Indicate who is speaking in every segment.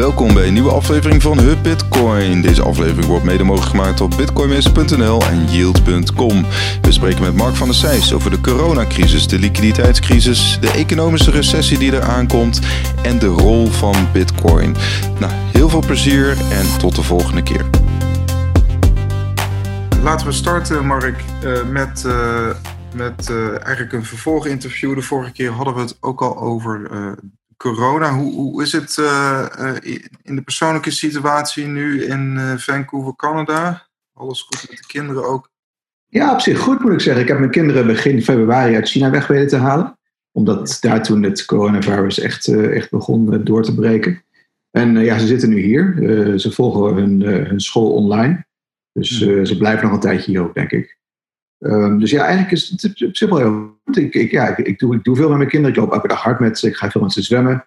Speaker 1: Welkom bij een nieuwe aflevering van Hub Bitcoin. Deze aflevering wordt mede mogelijk gemaakt op bitcoinmeester.nl en yield.com. We spreken met Mark van der Seijs over de coronacrisis, de liquiditeitscrisis, de economische recessie die er aankomt en de rol van Bitcoin. Nou, heel veel plezier en tot de volgende keer. Laten we starten, Mark, uh, met, uh, met uh, eigenlijk een vervolginterview. De vorige keer hadden we het ook al over corona. Hoe, hoe is het uh, in de persoonlijke situatie nu in uh, Vancouver, Canada? Alles goed met de kinderen ook?
Speaker 2: Ja, op zich goed moet ik zeggen. Ik heb mijn kinderen begin februari uit China weg weten te halen. Omdat daar toen het coronavirus echt, echt begon door te breken. En ja, ze zitten nu hier. ze volgen hun, hun school online. Dus ze blijven nog een tijdje hier ook, denk ik. Um, dus ja, eigenlijk is het zich wel heel goed. Ik, ik, ja, ik, doe, ik doe veel met mijn kinderen. Ik loop elke dag hard met ze. Ik ga veel met ze zwemmen.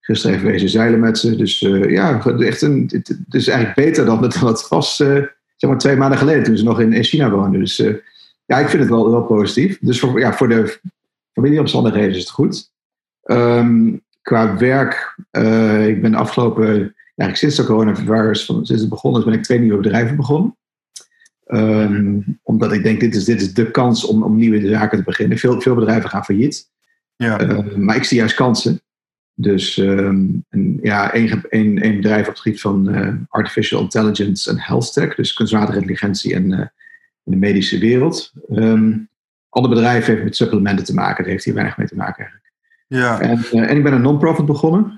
Speaker 2: Gisteren even wezen zeilen met ze. Dus uh, ja, echt een, het, is eigenlijk beter dan het, was uh, zeg maar twee maanden geleden toen ze nog in, in China woonden. Dus uh, ja, ik vind het wel, wel positief. Dus voor, ja, voor de familieomstandigheden is het goed. Um, qua werk, ik ben afgelopen, eigenlijk sinds de coronavirus, sinds het begonnen ben ik twee nieuwe bedrijven begonnen. Um, omdat ik denk, dit is, dit is de kans om, om nieuwe zaken te beginnen. Veel, veel bedrijven gaan failliet. Ja. Uh, maar ik zie juist kansen. Dus um, een, ja, één, één, één bedrijf op het gebied van uh, artificial intelligence en health tech. Dus kunstmatige intelligentie en uh, in de medische wereld. Um, andere bedrijven heeft met supplementen te maken. Daar heeft hier weinig mee te maken eigenlijk. Ja. En, uh, en ik ben een non-profit begonnen.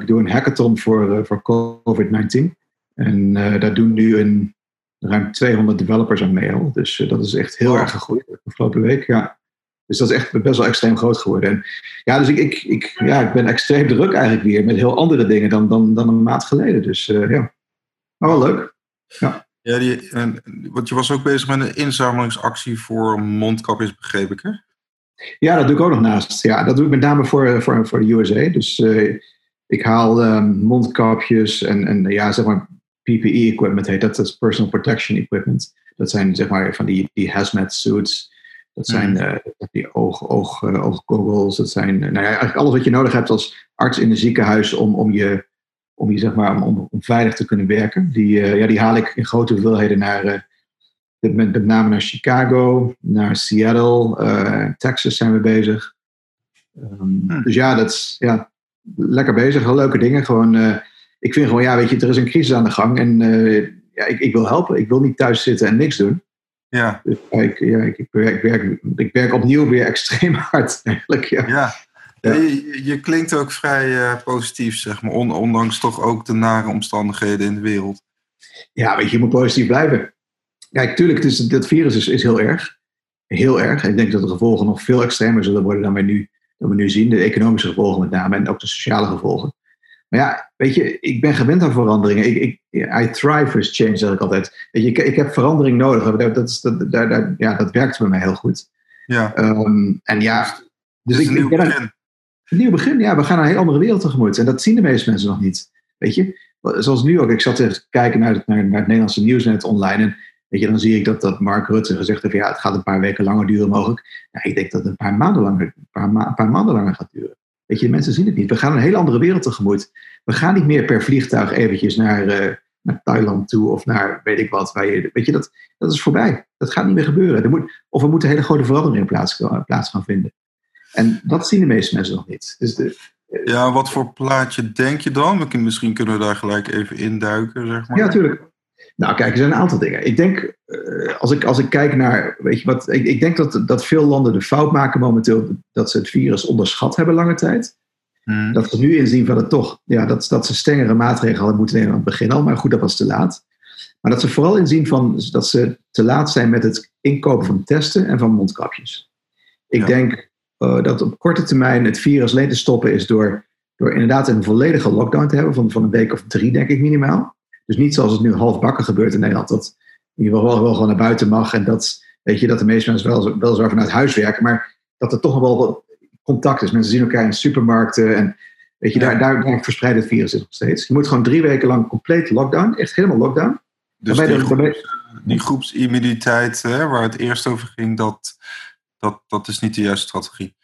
Speaker 2: ik doe een hackathon voor, voor COVID-19. En daar doen nu een ruim 200 developers aan mee Dus uh, dat is echt heel erg gegroeid de afgelopen week. Ja. Dus dat is echt best wel extreem groot geworden. En ja, dus ik, ik, ik, ja, ik ben extreem druk eigenlijk weer met heel andere dingen dan, dan, dan een maand geleden. Dus uh, ja, maar wel leuk. Ja.
Speaker 1: Ja, die, en, want je was ook bezig met een inzamelingsactie voor mondkapjes, begreep ik hè?
Speaker 2: Ja, dat doe ik ook nog naast. Ja, dat doe ik met name voor, voor, voor de USA. Dus uh, ik haal um, mondkapjes en, en ja, zeg maar PPE-equipment heet. Dat is personal protection equipment. Dat zijn zeg maar van die, die hazmat suits. Dat zijn uh, die oog, oog, uh. Dat zijn uh, nou ja, eigenlijk alles wat je nodig hebt als arts in een ziekenhuis om, om je, om je zeg maar, om, om veilig te kunnen werken. Die, ja, die haal ik in grote hoeveelheden naar, met, met name naar Chicago, naar Seattle, Texas zijn we bezig. Um, Dus ja, dat is ja, lekker bezig. Heel leuke dingen. Gewoon ik vind gewoon, ja, weet je, er is een crisis aan de gang en uh, ja, ik, ik, wil helpen. Ik wil niet thuis zitten en niks doen. Ja. Dus ik, ja, ik, ik, werk, ik, werk, ik werk opnieuw weer extreem hard eigenlijk. Ja. ja.
Speaker 1: ja. Je, je, klinkt ook vrij uh, positief, zeg maar, on, ondanks toch ook de nare omstandigheden in de wereld.
Speaker 2: Ja, weet je, je moet positief blijven. Kijk, tuurlijk, het is, dat virus is, is heel erg. Heel erg. ik denk dat de gevolgen nog veel extremer zullen worden dan we, nu, dan we nu zien. De economische gevolgen met name en ook de sociale gevolgen. Maar ja, weet je, ik ben gewend aan veranderingen. Ik, ik, I thrive with change, zeg ik altijd. Weet je, ik, ik heb verandering nodig. Dat, dat, dat, dat, ja, dat werkt bij mij heel goed. Ja. Um, en ja, dus ik, een nieuw begin. Een, nieuw begin, ja. We gaan naar een heel andere wereld tegemoet. En dat zien de meeste mensen nog niet. Weet je, zoals nu ook. Ik zat te kijken naar het, naar, naar het Nederlandse nieuwsnet online. En weet je, dan zie ik dat, dat Mark Rutte gezegd heeft: ja, het gaat een paar weken langer duren mogelijk. Ja, ik denk dat het een paar maanden langer, een paar, ma een paar maanden langer gaat duren. Weet je, mensen zien het niet. We gaan een hele andere wereld tegemoet. We gaan niet meer per vliegtuig eventjes naar, uh, naar Thailand toe of naar weet ik wat. Waar je, weet je, dat, dat is voorbij. Dat gaat niet meer gebeuren. Er moet, of er moeten hele grote veranderingen plaats, plaats gaan vinden. En dat zien de meeste mensen nog niet. Dus de,
Speaker 1: uh, ja, wat voor plaatje denk je dan? Misschien kunnen we daar gelijk even induiken, zeg maar.
Speaker 2: Ja, natuurlijk. Nou, kijk, er zijn een aantal dingen. Ik denk, uh, als, ik, als ik kijk naar, weet je wat, ik, ik denk dat, dat veel landen de fout maken momenteel dat ze het virus onderschat hebben lange tijd. Hmm. Dat ze nu inzien van het toch, ja, dat, dat ze strengere maatregelen hadden moeten nemen aan het begin al, maar goed, dat was te laat. Maar dat ze vooral inzien van dat ze te laat zijn met het inkopen van testen en van mondkapjes. Ik denk uh, dat op korte termijn het virus alleen te stoppen is door, door inderdaad een volledige lockdown te hebben van, van een week of drie, denk ik minimaal. Dus niet zoals het nu halfbakken gebeurt in Nederland. Dat je wel, wel, wel gewoon naar buiten mag. En dat, weet je, dat de meeste mensen wel, wel zo vanuit huis werken. Maar dat er toch wel wat contact is. Mensen zien elkaar in supermarkten. En weet je, daar, daar, daar verspreidt het virus zich nog steeds. Je moet gewoon drie weken lang compleet lockdown. Echt helemaal lockdown.
Speaker 1: Dus die, de, die groepsimmuniteit hè, waar het eerst over ging, dat, dat, dat is niet de juiste strategie.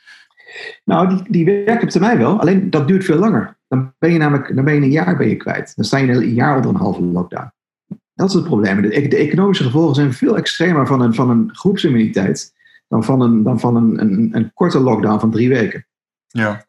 Speaker 2: Nou, die, die werkt op termijn wel. Alleen dat duurt veel langer dan ben je namelijk dan ben je een jaar ben je kwijt. Dan sta je een jaar onder een halve lockdown. Dat is het probleem. De, de economische gevolgen zijn veel extremer van een, van een groepsimmuniteit dan van, een, dan van een, een, een korte lockdown van drie weken.
Speaker 1: Ja.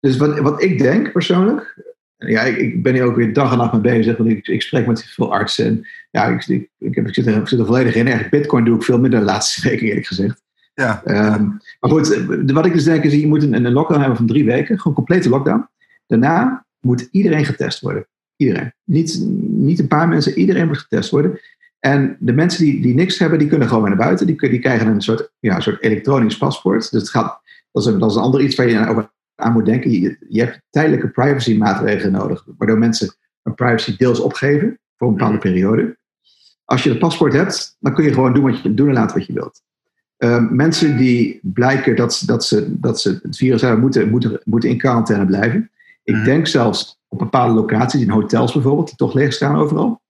Speaker 2: Dus wat, wat ik denk persoonlijk, ja, ik, ik, ben hier ook weer dag en nacht mee bezig, want ik, ik spreek met veel artsen. En ja, ik, ik, ik, zit er, zit er volledig in. Echt, Bitcoin doe ik veel minder de laatste weken, eerlijk gezegd.
Speaker 1: Ja.
Speaker 2: Um, maar goed, wat ik dus denk is, je moet een, een lockdown hebben van drie weken, gewoon complete lockdown. Daarna moet iedereen getest worden. Iedereen. Niet, niet een paar mensen, iedereen moet getest worden. En de mensen die, die niks hebben, die kunnen gewoon weer naar buiten. Die, die krijgen een soort, ja, een soort elektronisch paspoort. Dus het gaat, dat, is een, dat is een ander iets waar je over aan moet denken. Je, je hebt tijdelijke privacy maatregelen nodig, waardoor mensen een privacy deels opgeven voor een bepaalde periode. Als je het paspoort hebt, dan kun je gewoon doen, wat je, doen en laten wat je wilt. Uh, mensen die blijken dat, dat, ze, dat ze het virus hebben, moeten, moeten, moeten in quarantaine blijven. Ik mm. denk zelfs op bepaalde locaties, in hotels bijvoorbeeld, die toch leeg staan overal.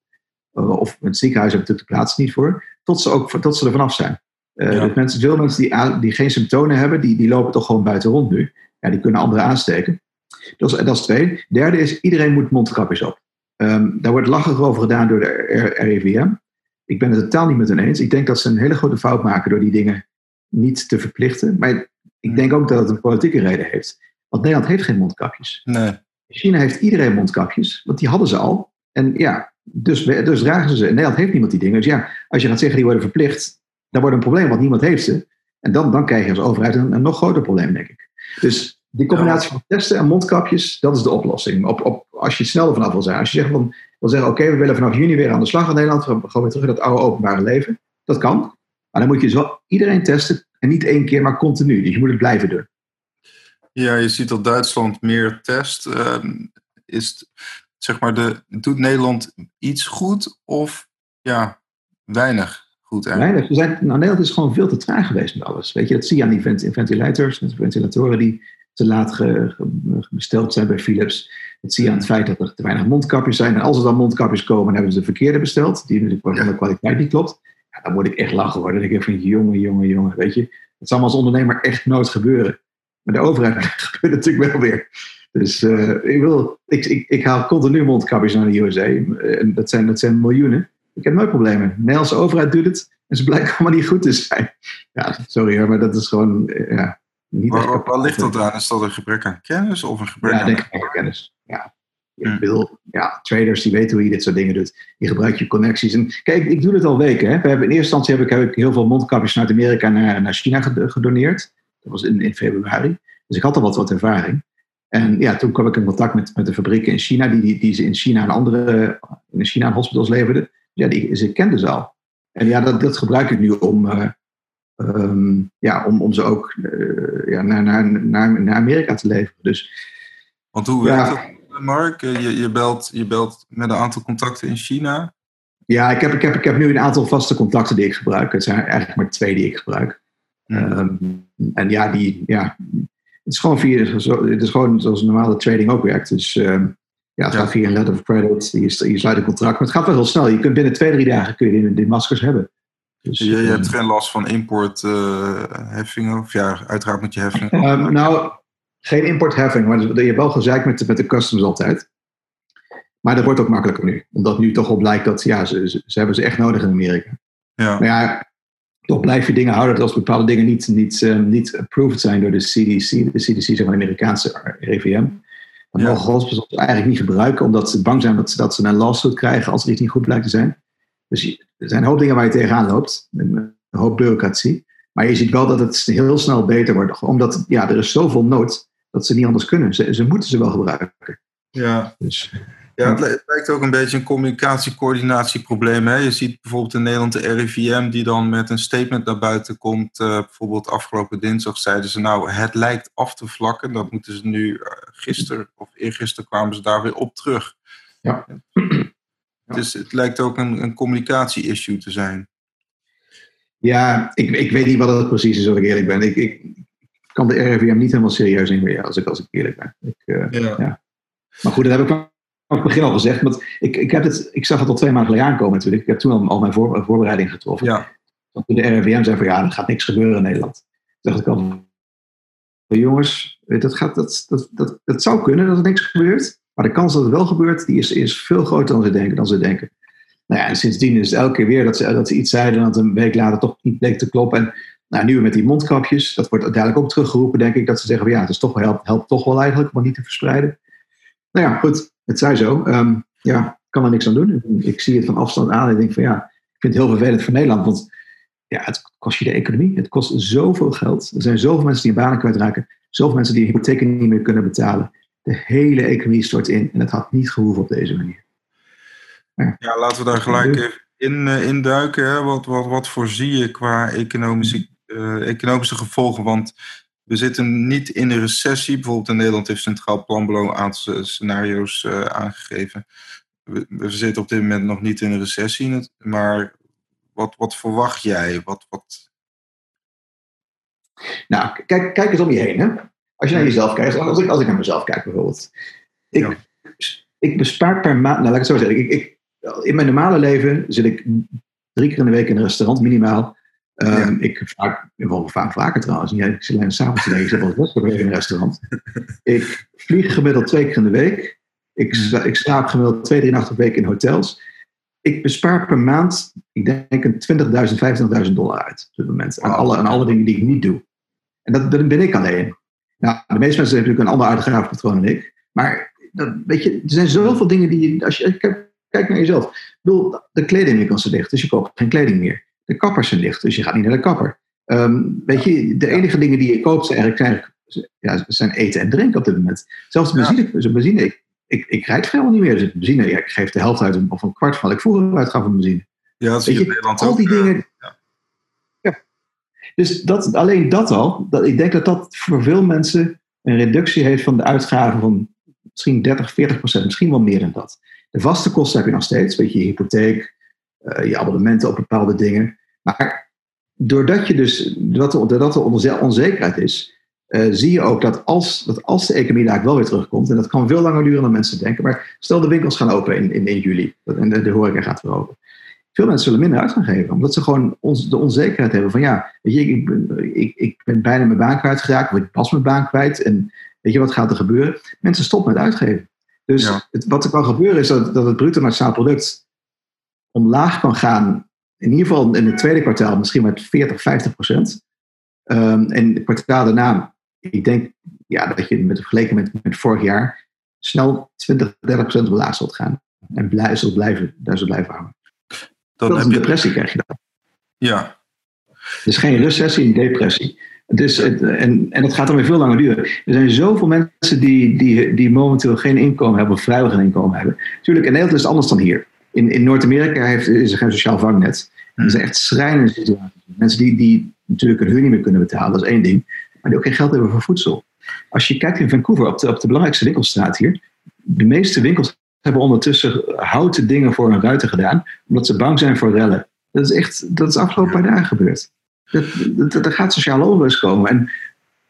Speaker 2: Uh, of het ziekenhuis hebben de plaats niet voor. Tot ze, ook, tot ze er vanaf zijn. Uh, ja. dus mensen, veel mensen die, die geen symptomen hebben, die, die lopen toch gewoon buiten rond nu. Ja, die kunnen anderen aansteken. Dat is, dat is twee. Derde is, iedereen moet mondkapjes op. Um, daar wordt lachen over gedaan door de RIVM. Ik ben het totaal niet met hen eens. Ik denk dat ze een hele grote fout maken door die dingen niet te verplichten. Maar ik denk ook dat het een politieke reden heeft. Want Nederland heeft geen mondkapjes.
Speaker 1: Nee.
Speaker 2: China heeft iedereen mondkapjes, want die hadden ze al. En ja, dus, dus dragen ze ze. En Nederland heeft niemand die dingen. Dus ja, als je gaat zeggen die worden verplicht, dan wordt een probleem, want niemand heeft ze. En dan, dan krijg je als overheid een, een nog groter probleem, denk ik. Dus die combinatie van testen en mondkapjes, dat is de oplossing. Op, op, als je het snel vanaf wil zijn. Als je zegt van, wil zeggen, oké, okay, we willen vanaf juni weer aan de slag in Nederland. We gaan weer terug in dat oude openbare leven. Dat kan. Maar dan moet je zo iedereen testen. En niet één keer, maar continu. Dus je moet het blijven doen.
Speaker 1: Ja, je ziet dat Duitsland meer test. Uh, is, zeg maar, de, doet Nederland iets goed of ja, weinig goed eigenlijk?
Speaker 2: Weinig. We zijn, nou, Nederland is gewoon veel te traag geweest met alles. Weet je, dat zie je aan die vent, ventilators, ventilatoren die te laat ge, ge, besteld zijn bij Philips. Dat zie je aan het feit dat er te weinig mondkapjes zijn. En als er dan mondkapjes komen, hebben ze de verkeerde besteld, die natuurlijk van de kwaliteit niet klopt. Ja, dan moet ik echt lachen worden. Dan denk ik van, jongen, jongen, jongen, weet je. Dat zal als ondernemer echt nooit gebeuren. Maar de overheid gebeurt natuurlijk wel weer. Dus uh, ik, wil, ik, ik, ik, haal continu mondkapjes naar de USA. En dat zijn, dat zijn miljoenen. Ik heb nooit problemen. De Nederlandse overheid doet het. En ze blijken allemaal niet goed te zijn. Ja, sorry hoor, maar dat is gewoon... Ja, niet
Speaker 1: waar, waar, ligt dat aan? Is dat een gebrek aan kennis of een gebrek
Speaker 2: ja,
Speaker 1: aan...
Speaker 2: denk ik aan kennis. Ja. Ik bedoel, ja, traders die weten hoe je dit soort dingen doet. Je gebruikt je connecties. En kijk, ik doe het al weken. Hè. We hebben, in eerste instantie heb ik, heb ik heel veel mondkapjes vanuit Amerika naar, naar China gedoneerd. Dat was in, in februari. Dus ik had al wat, wat ervaring. En ja, toen kwam ik in contact met, met de fabrieken in China, die, die, die ze in China en andere in China hospitals leverden. Ja, die, ze kenden ze al. En ja, dat, dat gebruik ik nu om, uh, um, ja, om, om ze ook uh, ja, naar, naar, naar, naar Amerika te leveren. Dus,
Speaker 1: Want hoe werkt dat, Mark? Je, je, belt, je belt met een aantal contacten in China.
Speaker 2: Ja, ik heb, ik, heb, ik heb nu een aantal vaste contacten die ik gebruik. Het zijn eigenlijk maar twee die ik gebruik. Um, en ja, die, ja, het is gewoon via, het is gewoon zoals normale trading ook werkt. Dus uh, ja, het ja. gaat via een letter of credit. Je, je sluit een contract. Maar het gaat wel heel snel. Je kunt binnen twee, drie dagen kun je die, maskers hebben.
Speaker 1: Dus, je, je uh, hebt geen last van importheffingen? Uh, of ja, uiteraard moet je heffingen.
Speaker 2: Um, nou, geen importheffing. Maar je hebt wel gezeik met, met de customs altijd. Maar dat wordt ook makkelijker nu. Omdat nu toch al blijkt dat ja, ze, ze, ze hebben ze echt nodig in Amerika.
Speaker 1: Ja.
Speaker 2: Maar ja, toch blijf je dingen houden dat als bepaalde dingen niet, niet, um, niet approved zijn door de CDC. De CDC is een Amerikaanse RIVM. Dan ja. mogen hospitals eigenlijk niet gebruiken, omdat ze bang zijn dat ze, dat ze een lawsuit krijgen als er iets niet goed blijkt te zijn. Dus er zijn een hoop dingen waar je tegenaan loopt. Een hoop bureaucratie. Maar je ziet wel dat het heel snel beter wordt. Omdat ja, er is zoveel nood dat ze niet anders kunnen. Ze, ze moeten ze wel gebruiken.
Speaker 1: Ja. Dus, ja, het lijkt ook een beetje een communicatie-coördinatieprobleem. Hè? Je ziet bijvoorbeeld in Nederland de RIVM die dan met een statement naar buiten komt. Uh, bijvoorbeeld afgelopen dinsdag zeiden ze nou het lijkt af te vlakken. Dat moeten ze nu, uh, gisteren of eergisteren kwamen ze daar weer op terug.
Speaker 2: Ja.
Speaker 1: Dus het lijkt ook een, een communicatie-issue te zijn.
Speaker 2: Ja, ik, ik weet niet wat het precies is als ik eerlijk ben. Ik, ik kan de RIVM niet helemaal serieus nemen als ik, als ik eerlijk ben. Ik, uh, ja. ja. Maar goed, dat heb ik het begin al gezegd. Want ik, ik, heb het, ik zag het al twee maanden geleden aankomen natuurlijk. Ik heb toen al, al mijn voor, voorbereiding getroffen.
Speaker 1: Ja.
Speaker 2: Want toen de RIVM zei van ja, er gaat niks gebeuren in Nederland. Toen dacht ik al, jongens, Dat, gaat, dat, dat, dat, dat zou kunnen dat er niks gebeurt. Maar de kans dat het wel gebeurt, die is, is veel groter dan ze denken. Dan ze denken. Nou ja, en sindsdien is het elke keer weer dat ze, dat ze iets zeiden en dat een week later toch niet bleek te kloppen. En nou, nu met die mondkapjes, dat wordt uiteindelijk ook teruggeroepen, denk ik, dat ze zeggen, ja, het is toch wel, helpt, helpt toch wel eigenlijk, maar niet te verspreiden. Nou ja, goed, het zij zo. Um, ja, kan er niks aan doen. Ik zie het van afstand aan en ik denk van ja, ik vind het heel vervelend voor Nederland, want ja, het kost je de economie. Het kost zoveel geld. Er zijn zoveel mensen die hun banen kwijtraken, zoveel mensen die hypotheken niet meer kunnen betalen. De hele economie stort in en het had niet gehoeven op deze manier.
Speaker 1: Ja, ja laten we daar gelijk even in, uh, induiken. Hè? Wat, wat, wat voorzie je qua economische, uh, economische gevolgen? Want we zitten niet in een recessie. Bijvoorbeeld in Nederland heeft Centraal Planbureau een aantal scenario's uh, aangegeven. We, we, zitten op dit moment nog niet in een recessie. Maar wat, wat verwacht jij? Wat, wat...
Speaker 2: Nou, kijk, kijk eens om je heen. Hè? Als je naar jezelf kijkt, als ik, als ik naar mezelf kijk bijvoorbeeld. Ik, ja. ik bespaar per maand, nou laat ik het zo zeggen. Ik, ik, in mijn normale leven zit ik drie keer in de week in een restaurant minimaal. Um, ja. Ik vaak, wel vaak vaker trouwens. Niet, ik alleen s'avonds ik zit wel in een restaurant. ik vlieg gemiddeld twee keer in de week. Ik, sla, ik slaap gemiddeld twee, drie nachten per week in hotels. Ik bespaar per maand, ik denk een 20.000, 25.000 dollar uit op dit moment. Aan alle, aan alle dingen die ik niet doe. En dat, dat ben ik alleen. Nou, de meeste mensen hebben natuurlijk een ander uitgavenpatroon dan ik. Maar dat, weet je, er zijn zoveel dingen die je. Als je kijk, kijk naar jezelf. Ik bedoel, de kledingwinkels zijn dicht, dus je koopt geen kleding meer. De kappers zijn dicht, dus je gaat niet naar de kapper. Um, weet je, de enige dingen die je koopt zijn eigenlijk, ja, zijn eten en drinken op dit moment. Zelfs de benzine, ja. benzine ik, ik, ik rijd vrijwel niet meer. Dus benzine, ja, ik geef de helft uit of een kwart van wat ik vroeger uitgaf van benzine.
Speaker 1: Ja, dat zie je in Nederland
Speaker 2: al
Speaker 1: ook,
Speaker 2: die dingen. Ja. ja. Dus dat, alleen dat al, dat, ik denk dat dat voor veel mensen een reductie heeft van de uitgaven van misschien 30, 40 procent, misschien wel meer dan dat. De vaste kosten heb je nog steeds, weet je, je hypotheek, je abonnementen op bepaalde dingen. Maar doordat, je dus, doordat, er, er onzekerheid is, uh, zie je ook dat als, dat als de economie daar wel weer terugkomt, en dat kan veel langer duren dan mensen denken, maar stel de winkels gaan open in, in, in juli, en de, de horeca gaat weer open. Veel mensen zullen minder uit gaan geven, omdat ze gewoon ons, de onzekerheid hebben van ja, weet je, ik, ben, ik, ik ben bijna mijn baan kwijtgeraakt, of ik pas mijn baan kwijt, en weet je wat gaat er gebeuren? Mensen stoppen met uitgeven. Dus ja. het, wat er kan gebeuren is dat, dat het bruto nationaal product omlaag kan gaan. In ieder geval in het tweede kwartaal misschien met 40, 50 procent. Um, en het kwartaal daarna, ik denk ja, dat je met, vergeleken met, met vorig jaar snel 20, 30 procent omlaag zult gaan. En blij, zult blijven, daar zult blijven hangen. Dan dat is een je... depressie krijg je dan.
Speaker 1: Ja.
Speaker 2: Dus geen recessie, een depressie. Dus, en, en dat gaat dan weer veel langer duren. Er zijn zoveel mensen die, die, die momenteel geen inkomen hebben, of vrijwel geen inkomen hebben. Tuurlijk, in Nederland is het anders dan hier. In, in Noord-Amerika heeft, is er geen sociaal vangnet. Er zijn echt schrijnende situaties. Mensen die, die natuurlijk hun huur niet meer kunnen betalen, dat is één ding. Maar die ook geen geld hebben voor voedsel. Als je kijkt in Vancouver, op de, op de belangrijkste winkelstraat hier. De meeste winkels hebben ondertussen houten dingen voor hun ruiten gedaan. Omdat ze bang zijn voor rellen. Dat is echt, dat is afgelopen paar dagen gebeurd. Er gaat sociale onrust komen. En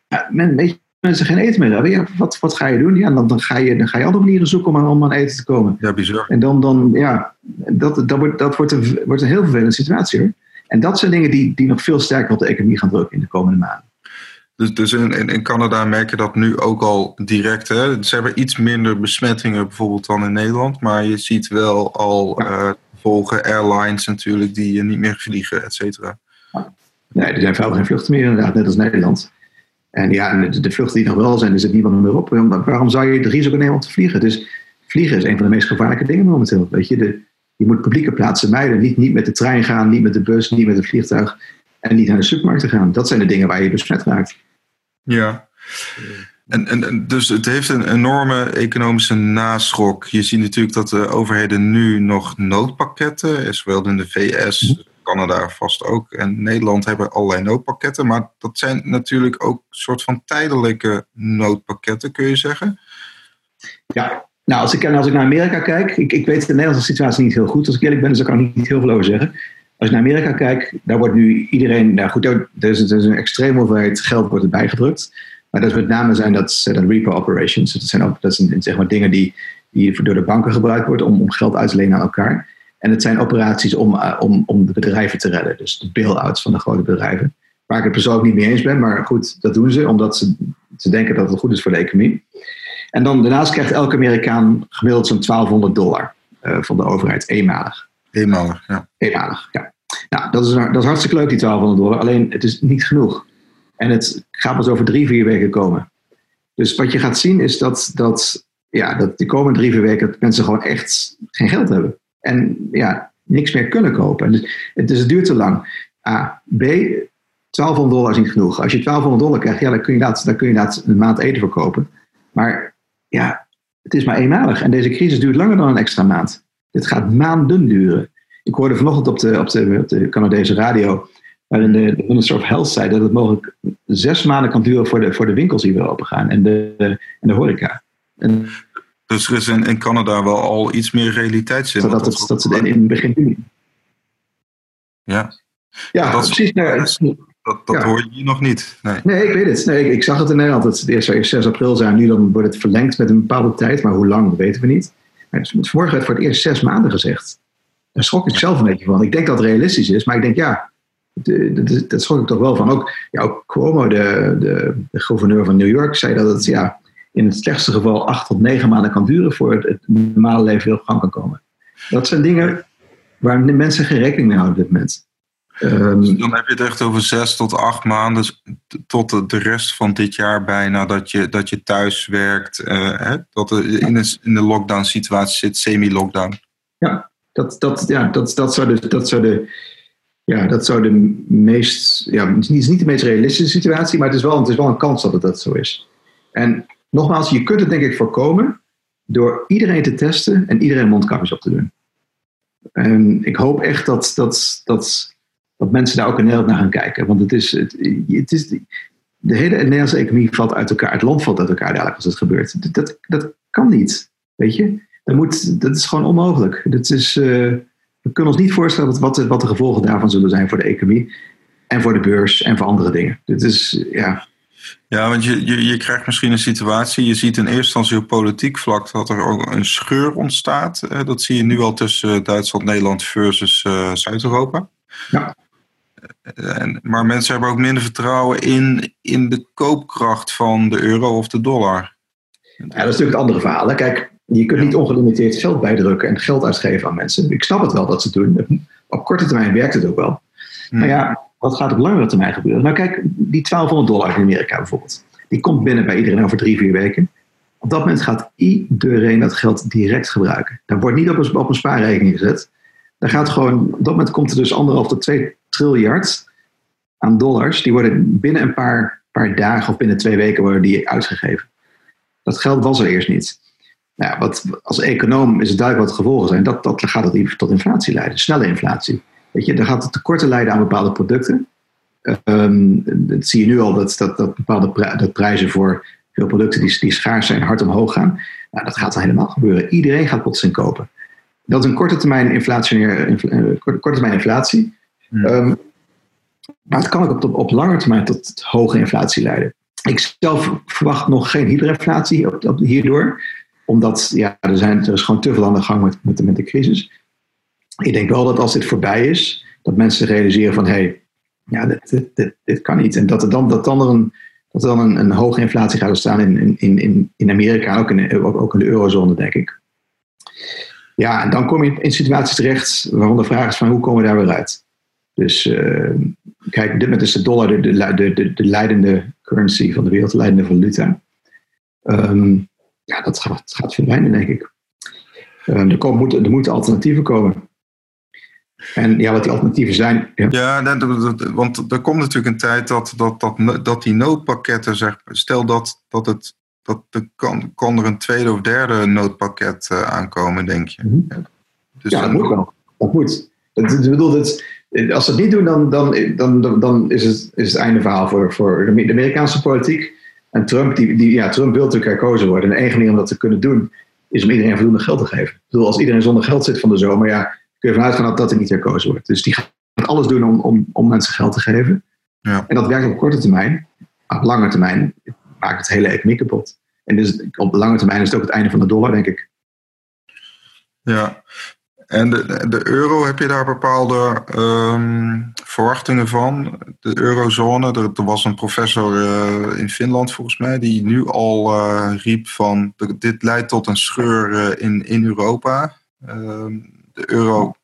Speaker 2: ja, men, weet mensen geen eten meer hebben. Ja, wat, wat ga je doen? Ja, dan, dan, ga je, dan ga je andere manieren zoeken om, om aan eten te komen.
Speaker 1: Ja, bizar.
Speaker 2: En dan, dan ja, dat, dat, wordt, dat wordt, een, wordt een heel vervelende situatie hoor. En dat zijn dingen die, die nog veel sterker op de economie gaan drukken in de komende maanden.
Speaker 1: Dus, dus in, in Canada merk je dat nu ook al direct. Hè? Ze hebben iets minder besmettingen bijvoorbeeld dan in Nederland. Maar je ziet wel al ja. uh, volgen airlines natuurlijk die niet meer vliegen, et cetera.
Speaker 2: Nee, er zijn vrijwel geen vluchten meer inderdaad, net als Nederland. En ja, de, de vluchten die nog wel zijn, er zit niemand meer op. Waarom zou je het risico nemen om te vliegen? Dus vliegen is een van de meest gevaarlijke dingen momenteel. Weet je, de, je moet publieke plaatsen mijden. Niet, niet met de trein gaan, niet met de bus, niet met het vliegtuig. En niet naar de supermarkt te gaan. Dat zijn de dingen waar je besmet raakt.
Speaker 1: Ja. En, en, dus het heeft een enorme economische naschok. Je ziet natuurlijk dat de overheden nu nog noodpakketten, zowel in de VS, Canada vast ook en Nederland hebben allerlei noodpakketten. Maar dat zijn natuurlijk ook soort van tijdelijke noodpakketten, kun je zeggen?
Speaker 2: Ja, nou als ik, als ik naar Amerika kijk, ik, ik weet de Nederlandse situatie niet heel goed. Als ik eerlijk ben, dus daar kan ik niet heel veel over zeggen. Als ik naar Amerika kijk, daar wordt nu iedereen, nou goed, er is, er is een extreme hoeveelheid geld wordt erbij gedrukt. Maar dat met name zijn dat, dat repo operations. Dat zijn dat zijn, zeg maar, dingen die, die door de banken gebruikt worden om, om geld uit te lenen aan elkaar. En het zijn operaties om, uh, om, om de bedrijven te redden. Dus de bail-outs van de grote bedrijven. Waar ik het persoonlijk niet mee eens ben, maar goed, dat doen ze omdat ze, ze denken dat het goed is voor de economie. En dan daarnaast krijgt elke Amerikaan gemiddeld zo'n 1200 dollar uh, van de overheid, eenmalig.
Speaker 1: Eenmalig, ja.
Speaker 2: Eenmalig, ja. Nou, dat is, dat is hartstikke leuk, die 1200 dollar. Alleen, het is niet genoeg. En het gaat pas over drie, vier weken komen. Dus wat je gaat zien is dat, dat, ja, dat de komende drie, vier weken mensen gewoon echt geen geld hebben. En ja, niks meer kunnen kopen. Dus, het, het duurt te lang. A. B. 1200 dollar is niet genoeg. Als je 1200 dollar krijgt, ja, dan kun je dat, dan kun je dat een maand eten verkopen. Maar ja, het is maar eenmalig. En deze crisis duurt langer dan een extra maand. Dit gaat maanden duren. Ik hoorde vanochtend op de, op de, Canadese radio, waarin de, de, Minister of Health zei dat het mogelijk zes maanden kan duren voor de, voor de winkels die weer open gaan en de, en de horeca. En,
Speaker 1: dus er is in, in Canada wel al iets meer realiteitszin.
Speaker 2: Dat, dat, dat, dat ze in, in begin juni.
Speaker 1: Ja.
Speaker 2: Ja, dat precies.
Speaker 1: dat, dat hoor je hier nog niet. Nee.
Speaker 2: nee, ik weet het. Nee, ik, ik zag het in Nederland. Het eerst zou 6 april zijn. Nu dan wordt het verlengd met een bepaalde tijd. Maar hoe lang, dat weten we niet. Maar vanmorgen werd voor het eerst zes maanden gezegd. Daar schrok ik zelf een beetje van. Ik denk dat het realistisch is. Maar ik denk, ja, dat schrok ik toch wel van. Ook, ja, ook Cuomo, de, de, de, gouverneur van New York, zei dat het ja, in het slechtste geval acht tot negen maanden kan duren voor het, normale leven weer op gang kan komen. Dat zijn dingen waar mensen geen rekening mee houden op dit moment.
Speaker 1: Um, dan heb je het echt over zes tot acht maanden tot de rest van dit jaar bijna dat je, dat je thuis werkt, uh, hè, dat er in, de, in de lockdown situatie zit, semi-lockdown.
Speaker 2: Ja, dat, dat, ja dat, dat, zou de, dat, zou de, ja, dat zou de meest, ja, het is niet de meest realistische situatie, maar het is, wel, het is wel een kans dat het dat zo is. En nogmaals, je kunt het denk ik voorkomen door iedereen te testen en iedereen mondkapjes op te doen. En ik hoop echt dat, dat, dat dat mensen daar ook in Nederland naar gaan kijken. Want het is, het, het is, de hele Nederlandse economie valt uit elkaar. Het land valt uit elkaar dadelijk als het gebeurt. Dat, dat kan niet, weet je. Dat, moet, dat is gewoon onmogelijk. Dat is, uh, we kunnen ons niet voorstellen wat, wat, de, gevolgen daarvan zullen zijn voor de economie. En voor de beurs en voor andere dingen. Dit is, ja...
Speaker 1: Ja, want je, je, je krijgt misschien een situatie, je ziet in eerste instantie op politiek vlak dat er ook een scheur ontstaat. Dat zie je nu al tussen Duitsland, Nederland versus uh, Zuid-Europa.
Speaker 2: Ja.
Speaker 1: En, maar mensen hebben ook minder vertrouwen in, in de koopkracht van de euro of de dollar.
Speaker 2: Ja, dat is natuurlijk het andere verhaal. Hè. Kijk, je kunt niet ongelimiteerd geld bijdrukken en geld uitgeven aan mensen. Ik snap het wel dat ze het doen. Op korte termijn werkt het ook wel. Hmm. Maar ja, wat gaat op langere termijn gebeuren? Nou kijk, die 1200 dollar in Amerika bijvoorbeeld. Die komt binnen bij iedereen over drie, vier weken. Op dat moment gaat iedereen dat geld direct gebruiken. Dat wordt niet op een, spaarrekening gezet. Daar gaat gewoon, op dat moment komt er dus anderhalf tot twee triljard aan dollars. Die worden binnen een paar, paar dagen of binnen twee weken worden die uitgegeven. Dat geld was er eerst niet. Nou, wat, als econoom is het duidelijk wat de gevolgen zijn. Dat, dat gaat tot inflatie leiden, snelle inflatie. Weet je, dan gaat het tekorten leiden aan bepaalde producten. Um, dat zie je nu al, dat, dat, dat bepaalde dat prijzen voor veel producten die, die schaars zijn hard omhoog gaan. Nou, dat gaat dan helemaal gebeuren. Iedereen gaat plotseling kopen. Dat is een korte termijn, inflationair, eh, korte termijn inflatie. Hmm. Ehm, maar het kan ook op, op lange termijn tot hoge inflatie leiden. Ik zelf verwacht nog geen hyperinflatie hierdoor. Omdat ja, er, zijn, er is gewoon te veel aan de gang met, met, de, met de crisis. Ik denk wel dat als dit voorbij is, dat mensen realiseren van hé, hey, ja, dit, dit, dit, kan niet. En dat er dan, dat dan, er een, dat dan een, een hoge inflatie gaat ontstaan in, in, in, in Amerika, ook in, ook, in de eurozone, denk ik. Ja, en dan kom je in situaties terecht waarvan de vraag is van hoe komen we daar weer uit? Dus uh, kijk, dit moment is de dollar de, de, de, de, leidende currency van de wereld, de leidende valuta. Um, ja, dat gaat, gaat verdwijnen, denk ik. Um, er, komen, er moeten alternatieven komen. En ja, wat die alternatieven zijn.
Speaker 1: Ja, ja want er komt natuurlijk een tijd dat, dat, dat, dat die noodpakketten, zeg, stel dat, dat het dat er kan, kan er een tweede of derde noodpakket uh, aankomen, denk je? Mm
Speaker 2: -hmm. dus ja, dat moet wel. Dat moet. Dat, bedoel, dat, als ze het niet doen, dan, dan, dan, dan is, het, is het einde verhaal voor, voor de Amerikaanse politiek. En Trump, die, die, ja, Trump wil natuurlijk herkozen worden. En de enige manier om dat te kunnen doen, is om iedereen voldoende geld te geven. Ik bedoel, als iedereen zonder geld zit van de zomer, ja, kun je vanuit gaan dat, dat hij niet herkozen wordt. Dus die gaat alles doen om, om, om mensen geld te geven.
Speaker 1: Ja.
Speaker 2: En dat werkt op korte termijn. Op lange termijn maakt het hele economie kapot. En dus op lange termijn is het ook het einde van de dollar, denk ik.
Speaker 1: Ja, En de, de euro, heb je daar bepaalde ehm, verwachtingen van? De eurozone, er, er was een professor uh, in Finland volgens mij, die nu al uh, riep van dit leidt tot een scheur uh, in, in Europa. Ehm, de euro,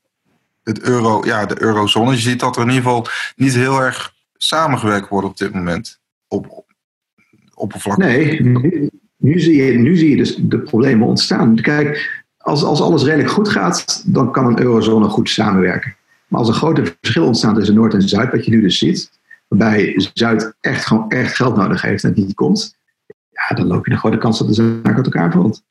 Speaker 1: het euro, ja, de eurozone. Je ziet dat er in ieder geval niet heel erg samengewerkt wordt op dit moment. Op, oppervlakkig.
Speaker 2: Nee, nu, nu, zie je, nu zie je dus de problemen ontstaan. Kijk, als, als alles redelijk goed gaat, dan kan een eurozone goed samenwerken. Maar als er grote verschil ontstaat tussen Noord en Zuid, wat je nu dus ziet, waarbij Zuid echt gewoon echt geld nodig heeft en het niet komt, ja, dan loop je een grote kans dat de zaak uit elkaar valt.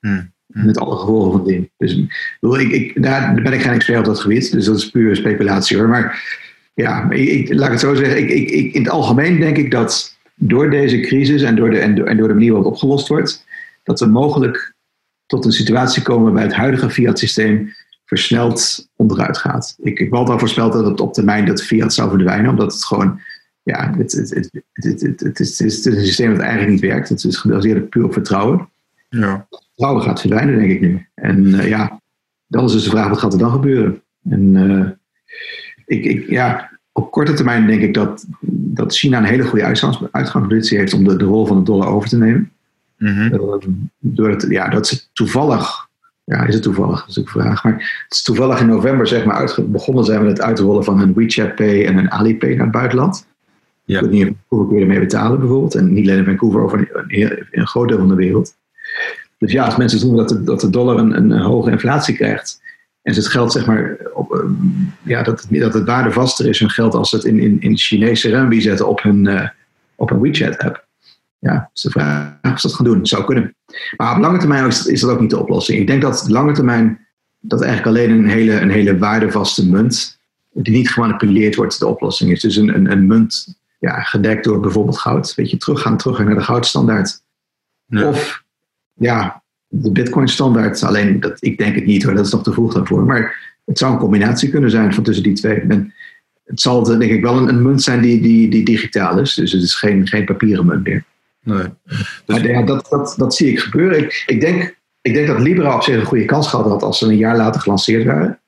Speaker 2: Hmm. Met alle gevolgen van ding. Dus ik, ik, daar ben ik geen expert op dat gebied, dus dat is puur speculatie hoor. Maar ja, ik, laat ik het zo zeggen. Ik, in het algemeen denk ik dat door deze crisis en door de, en door, en door de manier waarop opgelost wordt, dat er mogelijk tot een situatie komen waarbij het huidige fiat-systeem versneld onderuit gaat. Ik, ik had al voorspeld dat het op termijn dat fiat zou verdwijnen, omdat het gewoon, ja, het, het, het, het, het, het, is, het is een systeem dat eigenlijk niet werkt. Het is gebaseerd puur op vertrouwen. Ja. Vertrouwen gaat verdwijnen, denk ik nu. En uh, ja, dan is dus de vraag, wat gaat er dan gebeuren? En uh, ik, ik, ja, op korte termijn denk ik dat, dat China een hele goede uitgangspositie heeft om de, de rol van de dollar over te nemen. Mm door het, ja, dat ze toevallig, ja, is het toevallig, dat is ook een vraag, maar het is toevallig in november zeg maar begonnen zijn met het uitrollen van een WeChat Pay en een Alipay naar het buitenland. Ja. Ik weet niet hoeveel kun je ermee betalen bijvoorbeeld. En niet alleen in Vancouver, over een, een groot deel van de wereld. Dus ja, als mensen zien dat de, dat de dollar een, een hoge inflatie krijgt, en ze het geld, zeg maar, op, ehm, ja, dat, het, dat het waardevaster is hun geld als ze het in, in, in Chinese renminbi zetten op hun, uh, op hun WeChat-app. Ja, is de vraag of ze dat gaan doen. Zou kunnen. Maar op lange termijn is, is dat ook niet de oplossing. Ik denk dat lange termijn dat eigenlijk alleen een hele, een hele waardevaste munt, die niet gemanipuleerd wordt, de oplossing is. Dus een, een, een munt ja, gedekt door bijvoorbeeld goud. Weet je, teruggaan, teruggaan naar de goudstandaard. Of ja, de Bitcoin-standaard. Alleen, dat, ik denk het niet hoor, dat is nog te vroeg daarvoor. Maar het zou een combinatie kunnen zijn van tussen die twee. En het zal denk ik wel een, een, munt zijn die, die, die digitaal is. Dus het is geen, geen papieren munt meer. Nee. Dus... Maar ja, dat, dat, dat zie ik gebeuren. Ik, ik, denk, ik denk dat Libra op zich een goede kans gehad had als ze een jaar later gelanceerd waren.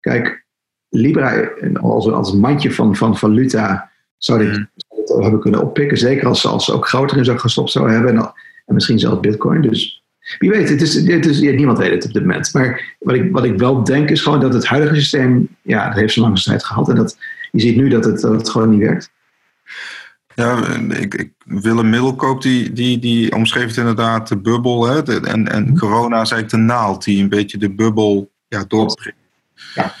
Speaker 2: Kijk, Libra als, als mandje van, van valuta zou dit, mm. hebben kunnen oppikken. Zeker als ze, als ze ook groter in zou gestopt zouden hebben. En, en misschien zelfs Bitcoin. Dus wie weet, het is, het is, niemand weet het op dit moment. Maar wat ik, wat ik wel denk is gewoon dat het huidige systeem, ja, dat heeft zo'n lange tijd gehad. En dat, je ziet nu dat het, dat het gewoon niet werkt.
Speaker 1: Ja, ik, ik, Willem Middelkoop die, die, die omschreef het inderdaad de bubbel. Hè? en, en mhm. corona is eigenlijk de naald die een beetje de bubbel ja, doorprikt.
Speaker 2: Ja.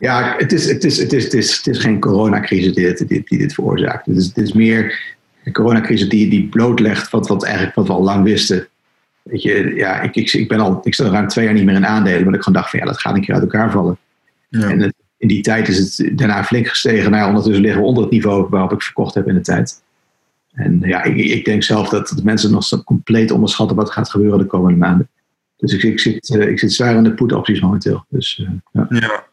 Speaker 2: Ja, het is, het is, het is, het is, het is geen coronacrisis die dit, die, die dit veroorzaakt. Het is, het is meer een coronacrisis die, die blootlegt wat, wat, eigenlijk, wat we al lang wisten. Weet je, ja, ik, ik, ik ben al, ik sta ruim twee jaar niet meer in aandelen, maar ik gewoon dacht van ja, dat gaat een keer uit elkaar vallen. Ja. En in die tijd is het daarna flink gestegen. Nou, ondertussen liggen we onder het niveau waarop ik verkocht heb in de tijd. En ja, ik, ik denk zelf dat, de mensen nog compleet onderschatten wat gaat gebeuren de komende maanden. Dus ik, ik, zit, uh, ik zit zwaar in de put-opties momenteel. Dus, uh, ja.
Speaker 1: ja.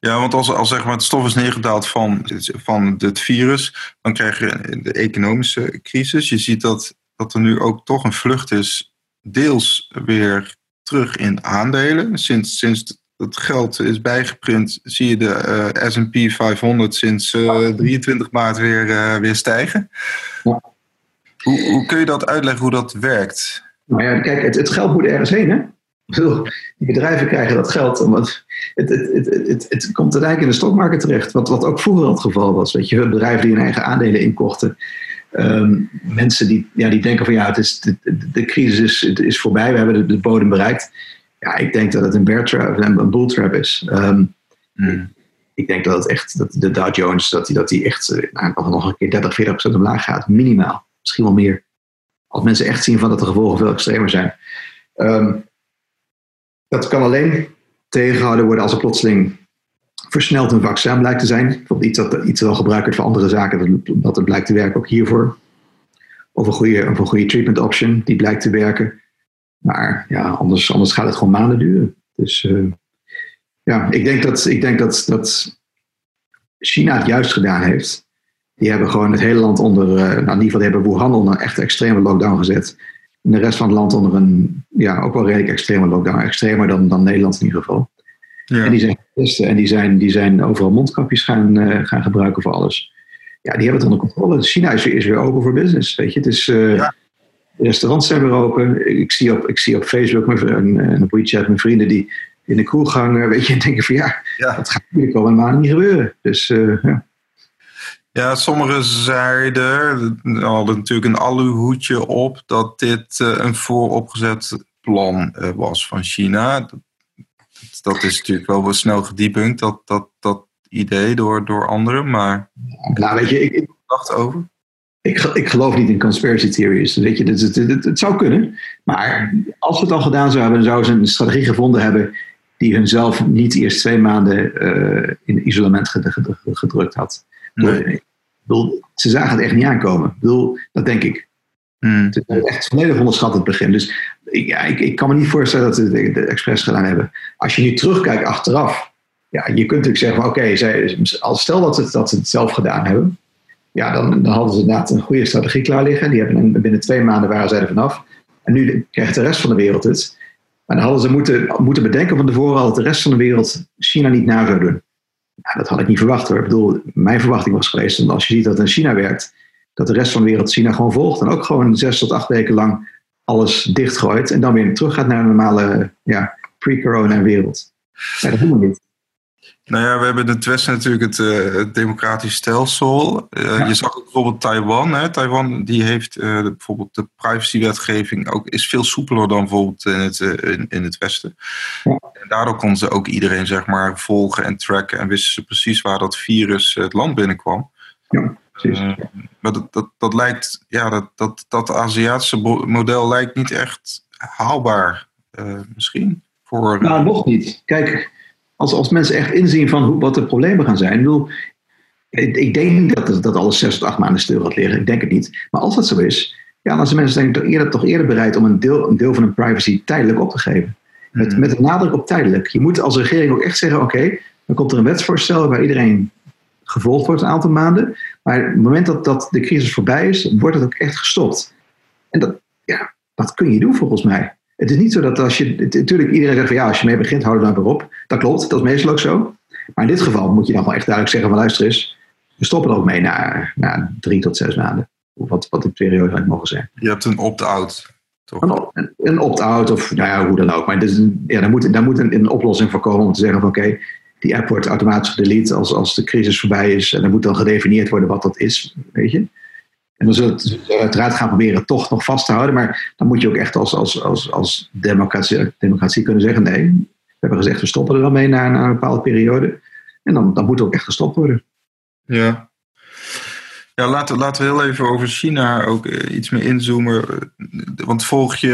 Speaker 1: Ja, want als, als zeg maar het stof is neergedaald van, van het virus, dan krijg je de economische crisis. Je ziet dat, dat er nu ook toch een vlucht is deels weer terug in aandelen. Sinds, sinds het geld is bijgeprint, zie je de uh, S&P 500 sinds uh, eh, 23 maart weer, uh, weer stijgen. Ja. Hoe, hoe kun je dat uitleggen hoe dat werkt?
Speaker 2: Nou ja, kijk, het, het geld moet ergens heen, hè? Die bedrijven krijgen dat geld, omdat het, het, het, het, het, komt uiteindelijk in de stokmarkt terecht, wat, wat ook vroeger het geval was. Weet je, bedrijven die hun eigen aandelen inkochten, Um, mensen die, ja, die denken van ja, het is, de, de, crisis is, is voorbij, we hebben de, de, bodem bereikt. Ja, ik denk dat het een bear trap, een bull trap is. Um, mm. Ik denk dat het echt, dat de Dow Jones, dat die, dat die echt eh, nou, nog een keer 30, 40 procent omlaag gaat. Minimaal. Misschien wel meer. Als mensen echt zien van dat de gevolgen veel extremer zijn. Um, dat kan alleen tegengehouden worden als er plotseling versneld een vaccin blijkt te zijn. Bijvoorbeeld iets dat iets wel gebruikt wordt voor andere zaken, dat, het blijkt te werken ook hiervoor. Of een goede, goede treatment option die blijkt te werken. Maar ja, anders, anders gaat het gewoon maanden duren. Dus uh, ja, ik denk, dat, ik denk dat, dat China het juist gedaan heeft. Die hebben gewoon het hele land onder, uh, nou in ieder geval hebben Wuhan een echt extreme lockdown gezet. De rest van het land onder een, ja, ook wel redelijk extreme lockdown. Extremer dan, dan Nederland in ieder geval. Ja. En die zijn testen en die zijn, die zijn overal mondkapjes gaan, uh, gaan gebruiken voor alles. Ja, die hebben het onder controle. China is weer, is weer open voor business. Weet je, het is. Uh, ja. Restaurants zijn weer open. Ik zie op, ik zie op Facebook en, en op WeChat mijn vrienden die in de kroeg hangen. Weet je, en denken van ja, ja. dat gaat natuurlijk al een maand niet gebeuren. Dus uh, ja.
Speaker 1: Ja, sommigen zeiden, hadden natuurlijk een aluhoedje op, dat dit uh, een vooropgezet plan uh, was van China. Dat, dat, is natuurlijk wel wel snel gedebunked, dat, dat, dat idee door, door anderen, maar...
Speaker 2: Nou, weet je, ik...
Speaker 1: dacht over?
Speaker 2: Ik, ik geloof niet in conspiracy theories. Weet je, het, het, het, het, zou kunnen. Maar als we het al gedaan zouden hebben, zouden ze een strategie gevonden hebben die hunzelf niet eerst twee maanden uh, in isolement gedrukt had. Nee. Bedoel, ze zagen het echt niet aankomen. Bedoel, dat denk ik. Hmm. Het is echt volledig onderschat het begin. Dus ja, ik, ik kan me niet voorstellen dat ze de, de expres gedaan hebben. Als je nu terugkijkt achteraf, ja, je kunt natuurlijk zeggen: oké, okay, stel dat ze, dat ze het zelf gedaan hebben, ja, dan, dan hadden ze inderdaad een goede strategie klaar liggen. Die hebben, binnen twee maanden waren zij er vanaf. En nu krijgt de rest van de wereld het. Maar dan hadden ze moeten, moeten bedenken van tevoren al dat de rest van de wereld China niet na zou doen. Ja, dat had ik niet verwacht hoor. Ik bedoel, mijn verwachting was geweest, dat als je ziet dat in China werkt, dat de rest van de wereld China gewoon volgt en ook gewoon zes tot acht weken lang alles dichtgooit en dan weer terug gaat naar een normale ja, pre-corona wereld. Dat doen we niet.
Speaker 1: Nou ja, we hebben in het Westen natuurlijk het, uh, het democratisch stelsel. Uh, Je zag ook bijvoorbeeld Taiwan. Hè. Taiwan die heeft uh, bijvoorbeeld de privacywetgeving ook is veel soepeler dan bijvoorbeeld in het, in, in, het Westen. Ja. En daardoor konden ze ook iedereen zeg maar volgen en tracken en wisten ze precies waar dat virus het land binnenkwam.
Speaker 2: Ja, precies.
Speaker 1: maar dat, dat, dat lijkt, ja, dat, dat, dat Aziatische model lijkt niet echt haalbaar, misschien. Voor,
Speaker 2: nou, nog niet. Kijk, als, als mensen echt inzien van hoe, wat de problemen gaan zijn. Ik, bedoel, ik, ik denk niet dat, dat alles zes tot acht maanden stil gaat liggen. Ik denk het niet. Maar als dat zo is, ja, dan zijn mensen denk ik toch eerder, toch eerder bereid om een deel, een deel van hun privacy tijdelijk op te geven. Met, hmm. met een nadruk op tijdelijk. Je moet als regering ook echt zeggen: oké, dan komt er een wetsvoorstel waar iedereen gevolgd wordt een aantal maanden. Maar op het moment dat, dat de crisis voorbij is, wordt het ook echt gestopt. En dat, ja, dat kun je doen volgens mij. Het is niet zo dat als je. Natuurlijk, iedereen zegt van ja, als je mee begint, hou er dan weer op. Dat klopt, dat is meestal ook zo. Maar in dit geval moet je dan wel echt duidelijk zeggen: van luister eens, we stoppen er ook mee na, na drie tot zes maanden. Wat, wat de periode had mogen zijn.
Speaker 1: Je hebt een opt-out.
Speaker 2: Een, een opt-out of nou ja, hoe dan ook. Maar dus, ja, daar moet, daar moet een, een oplossing voor komen om te zeggen van oké, die app wordt automatisch gedelete als, als de crisis voorbij is. En dan moet dan gedefinieerd worden wat dat is, weet je. En dan zullen we uiteraard gaan proberen toch nog vast te houden. Maar dan moet je ook echt als, als, als, als democratie, democratie kunnen zeggen: nee, we hebben gezegd we stoppen er wel mee na, na een bepaalde periode. En dan, dan moet het ook echt gestopt worden.
Speaker 1: Ja. Ja, laten, laten we heel even over China ook eh, iets meer inzoomen. Want vorige,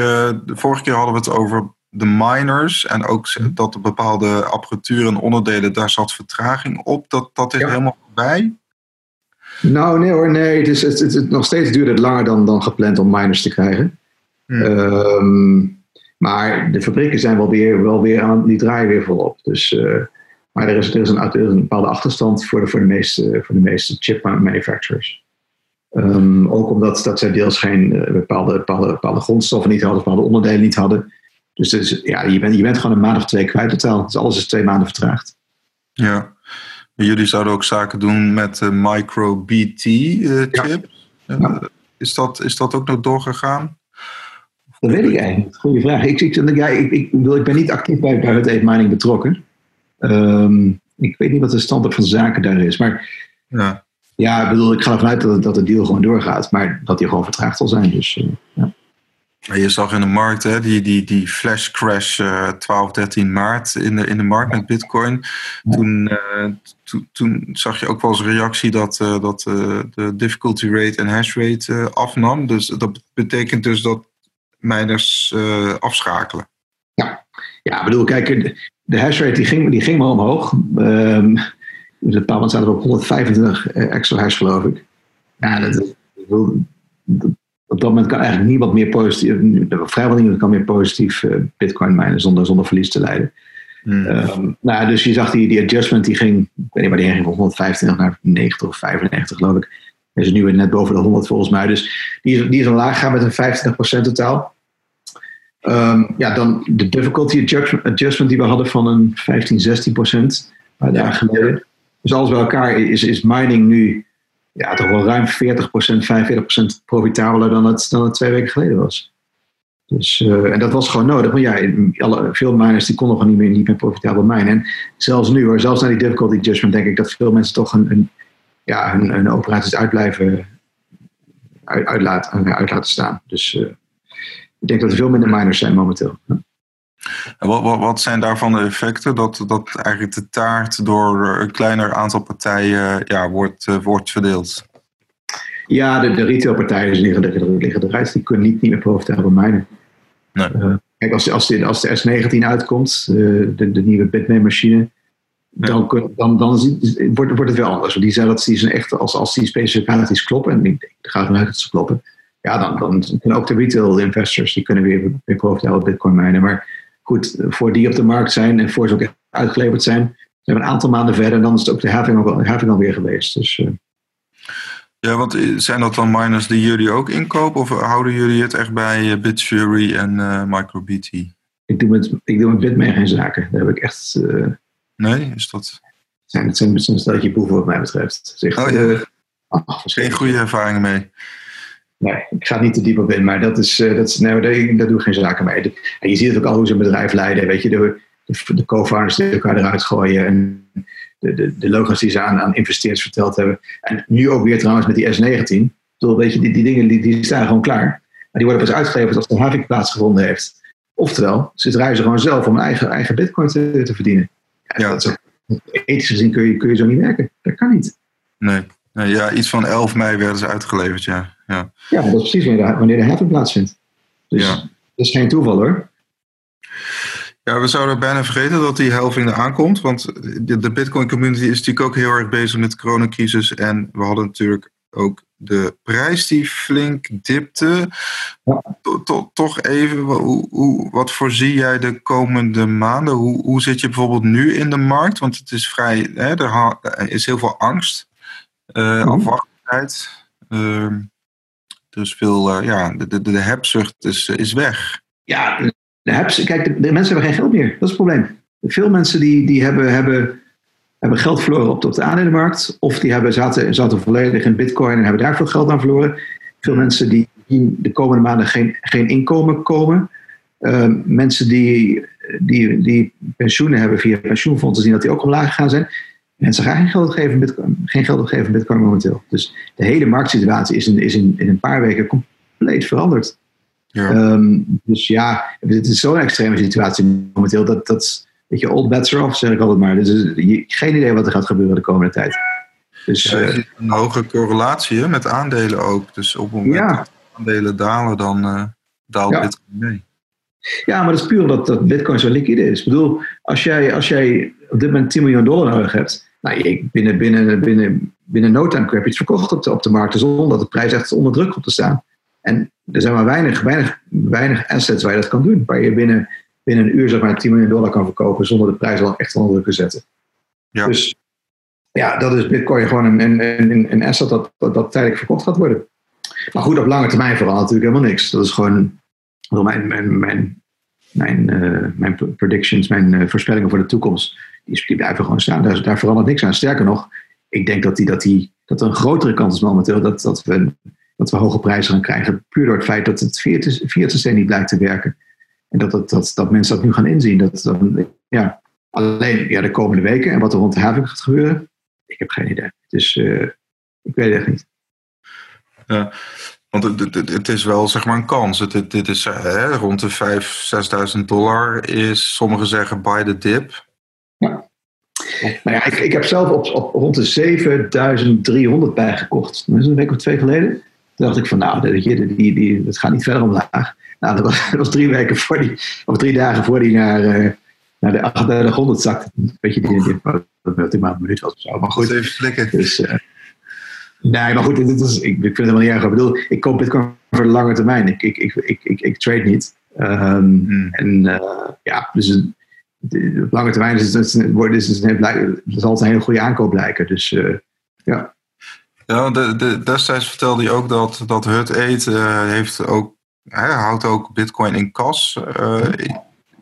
Speaker 1: de vorige keer hadden we het over de miners en ook dat er bepaalde apparatuur en onderdelen, daar zat vertraging op. Dat, dat is helemaal voorbij.
Speaker 2: Nou, nee hoor, nee. Het is, het, het, nog steeds duurde het langer dan, dan gepland om miners te krijgen. Hmm. Ehm, maar de fabrieken zijn wel weer, wel weer aan die draaien weer volop. Dus, uh, maar er is, er, is een, er is een bepaalde achterstand voor de, voor de, meeste, voor de meeste chip manufacturers. Um, ook omdat dat zij deels geen uh, bepaalde, bepaalde, bepaalde grondstoffen niet hadden, bepaalde onderdelen niet hadden. Dus, dus ja, je, bent, je bent gewoon een maand of twee kwijt totaal. Dus alles is twee maanden vertraagd.
Speaker 1: Ja. Jullie zouden ook zaken doen met de micro-BT-chip. Eh, ja. Is, dat, is dat ook nog doorgegaan?
Speaker 2: Dat weet ik eigenlijk. Goeie vraag. Ik, ik, ja, ik, ik, ik ben niet actief bij, bij het mining betrokken. Um, ik weet niet wat de standpunt van zaken daar is. Maar ja, ja ik, bedoel, ik ga ervan uit dat, dat de deal gewoon doorgaat. Maar dat die gewoon vertraagd zal zijn. Dus, uh, ja.
Speaker 1: Je zag in de markt hè, die, die, die flash crash uh, 12, 13 maart in de, in de markt met Bitcoin. Toen, uh, toen zag je ook wel eens reactie dat, uh, dat uh, de difficulty rate en hash rate afnam. Dus dat betekent dus dat miners afschakelen.
Speaker 2: Ja. ja, ik bedoel, kijk, de hash rate die ging, die ging maar omhoog. Um, dus een paar maanden zaten we op 125 extra hash, geloof ik. Ja, dat, dat op dat moment kan eigenlijk niemand meer positief, vrijwel niemand kan meer positief uh, bitcoin minen zonder, zonder verlies te leiden. Hmm. Um, nou, dus je zag die, die adjustment, die ging, ik weet niet waar die ging, van 125 naar 90 of 95 geloof ik. Is nu net boven de 100 volgens mij. Dus die is, die is omlaag gegaan met een 25% totaal. Ehm, ja, dan de difficulty adjustment die we hadden van een 15, 16 procent een paar dagen geleden. Dus alles bij elkaar is, is mining nu ja, toch wel ruim 40 procent, 45 procent profitabeler dan het, dan het twee weken geleden was. Dus, uh, en dat was gewoon nodig. Want ja, alle, veel miners die konden gewoon niet meer, niet meer profitabel minen. En zelfs nu, hoor, zelfs na die difficulty adjustment, denk ik dat veel mensen toch een, een ja, hun, operaties uitblijven uit, uitlaten, uit laten staan. Dus uh, ik denk dat er veel minder miners zijn momenteel.
Speaker 1: En wat, wat, wat, zijn daarvan de effecten? Dat, dat eigenlijk de taart door een kleiner aantal partijen ja, wordt, uh, wordt verdeeld?
Speaker 2: Ja, de, de retailpartijen liggen, liggen, liggen eruit. Die kunnen niet, niet meer profitabel minen. Nee. Uh, kijk, als, als, de, als de S19 uitkomt, uh, de, de nieuwe Bitmain-machine, dan, dan, dan wordt, wordt het wel anders. Want die zeggen dat die zijn echt, als, als die specificaties kloppen, en ik ga ervan uit dat ze kloppen, ja, dan, dan kunnen ook de retail investors, die kunnen weer, weer profitabel bitcoin minen. Maar goed, voor die op de markt zijn en voor ze ook echt uitgeleverd zijn, zijn we een aantal maanden verder en dan is het ook de al, halving alweer geweest. Dus, uh,
Speaker 1: ja, want zijn dat dan miners die jullie ook inkopen of houden jullie het echt bij Bitfury en uh, MicroBT?
Speaker 2: Ik doe, met, ik doe met Bitmain geen zaken. Daar heb ik echt... Uh,
Speaker 1: nee, is dat...
Speaker 2: Het zijn, het zijn een steltje boeven wat mij betreft.
Speaker 1: Zegt, oh, ja. oh, Geen goede ervaringen mee.
Speaker 2: Nee, ik ga niet te diep op in, maar dat is, dat is nee, daar, daar doe ik geen zaken mee. En je ziet het ook al hoe ze een bedrijf leiden. Weet je, de, de, de co-founders die elkaar eruit gooien en de, de, de logo's die ze aan, aan investeerders verteld hebben. En nu ook weer trouwens met die S19. Bedoel, weet je, die, die dingen die, die staan gewoon klaar. Maar die worden pas uitgeleverd als de havik plaatsgevonden heeft. Oftewel, ze draaien ze gewoon zelf om een eigen, eigen bitcoin te, te verdienen. Ja, Dat is ook, ethisch gezien kun je, kun je zo niet werken. Dat kan niet.
Speaker 1: Nee. Nee ja, iets van 11 mei werden ze uitgeleverd, ja. Ja,
Speaker 2: ja dat is precies wanneer de, wanneer de plaatsvindt. Dus ja. dat is geen toeval hoor.
Speaker 1: Ja, we zouden bijna vergeten dat die helving er aankomt. Want de, de Bitcoin community is natuurlijk ook heel erg bezig met de coronacrisis. En we hadden natuurlijk ook de prijs die flink dipte. Ja. toch even, hoe, hoe, wat voorzie jij de komende maanden? Hoe, hoe zit je bijvoorbeeld nu in de markt? Want het is vrij, hè, er is heel veel angst, uh, afwachtendheid. Uh, dus veel, uh, ja, de, de, de hebzucht is, is weg.
Speaker 2: Ja, de kijk, de, mensen hebben geen geld meer. Dat is het probleem. Veel mensen die, die hebben, hebben, hebben geld verloren op de, op de aandelenmarkt. Of die hebben, zaten, zaten volledig in bitcoin en hebben daar veel geld aan verloren. Veel mensen die, de komende maanden geen, geen inkomen komen. Uh, mensen die, die, die pensioenen hebben via pensioenfondsen zien dat die ook omlaag gegaan zijn. Mensen gaan geen geld geven in bitcoin, geen geld geven in bitcoin momenteel. Dus de hele marktsituatie is in, is in, in een paar weken compleet veranderd. Ja. Um, dus ja, het is zo'n extreme situatie momenteel. Dat, dat weet je, old bets are off, zeg ik altijd maar. Dus je, geen idee wat er gaat gebeuren de komende tijd.
Speaker 1: Dus, ja, uh, een hoge correlatie met aandelen ook. Dus op het moment ja. dat aandelen dalen, dan uh, daalt. Bitcoin mee.
Speaker 2: Ja, maar dat is puur omdat dat Bitcoin zo liquide is. Ik bedoel, als jij, als jij op dit moment 10 miljoen dollar nodig hebt, nou, je, binnen, binnen, binnen, binnen no time heb je het verkocht op de, op de markt, zonder dat de prijs echt onder druk komt te staan. En er zijn maar weinig, weinig, weinig assets waar je dat kan doen. Waar je binnen, binnen een uur zeg maar 10 miljoen dollar kan verkopen zonder de prijs al echt onder druk te zetten. Ja. Dus ja, dat is Bitcoin gewoon een, een, een, een asset dat, dat, dat, tijdelijk verkocht gaat worden. Maar goed, op lange termijn vooral natuurlijk helemaal niks. Dat is gewoon mijn, mijn, mijn, mijn, uh, mijn predictions, mijn uh, voorspellingen voor de toekomst. Die, blijven gewoon staan. Daar, daar verandert niks aan. Sterker nog, ik denk dat, die, dat, die, dat er een grotere kans is momenteel dat, dat we dat we hoge prijzen gaan krijgen. Puur door het feit dat het fiat systeem niet blijkt te werken. En dat, dat, dat, dat mensen dat nu gaan inzien. Dat, ja, alleen ja, de komende weken en wat er rond de having gaat gebeuren, ik heb geen idee. Dus ik weet het echt niet.
Speaker 1: Ja, want het, het, het, is wel zeg maar een kans. Het, dit is hè, rond de 5.000, 6.000 dollar is, sommigen zeggen by the dip.
Speaker 2: Nou ja, ik, ik heb zelf op, op rond de 7300 bijgekocht. Dat is een week of twee geleden. Toen dacht ik van, nou, dat, die, die, die, dat gaat niet verder omlaag. Nou, dat was, dat was drie weken voor die, of drie dagen voor die naar, uh, naar de 3800 zakte. Weet je, die, die, die maar een minuut was of zo. Maar goed.
Speaker 1: Even flikken.
Speaker 2: Dus, uh, nee, maar goed, dit is, ik, ik vind het helemaal niet erg. Ik bedoel, ik koop bitcoin voor de lange termijn. Ik, ik, ik, ik, ik, ik trade niet. Um, hmm. En uh, ja, dus op lange termijn is het, is het, is het, het zal een hele goede aankoop blijken. Dus uh, ja.
Speaker 1: Ja, de, de, destijds vertelde hij ook dat, dat Hut Eat uh, heeft ook hij houdt ook bitcoin in kas.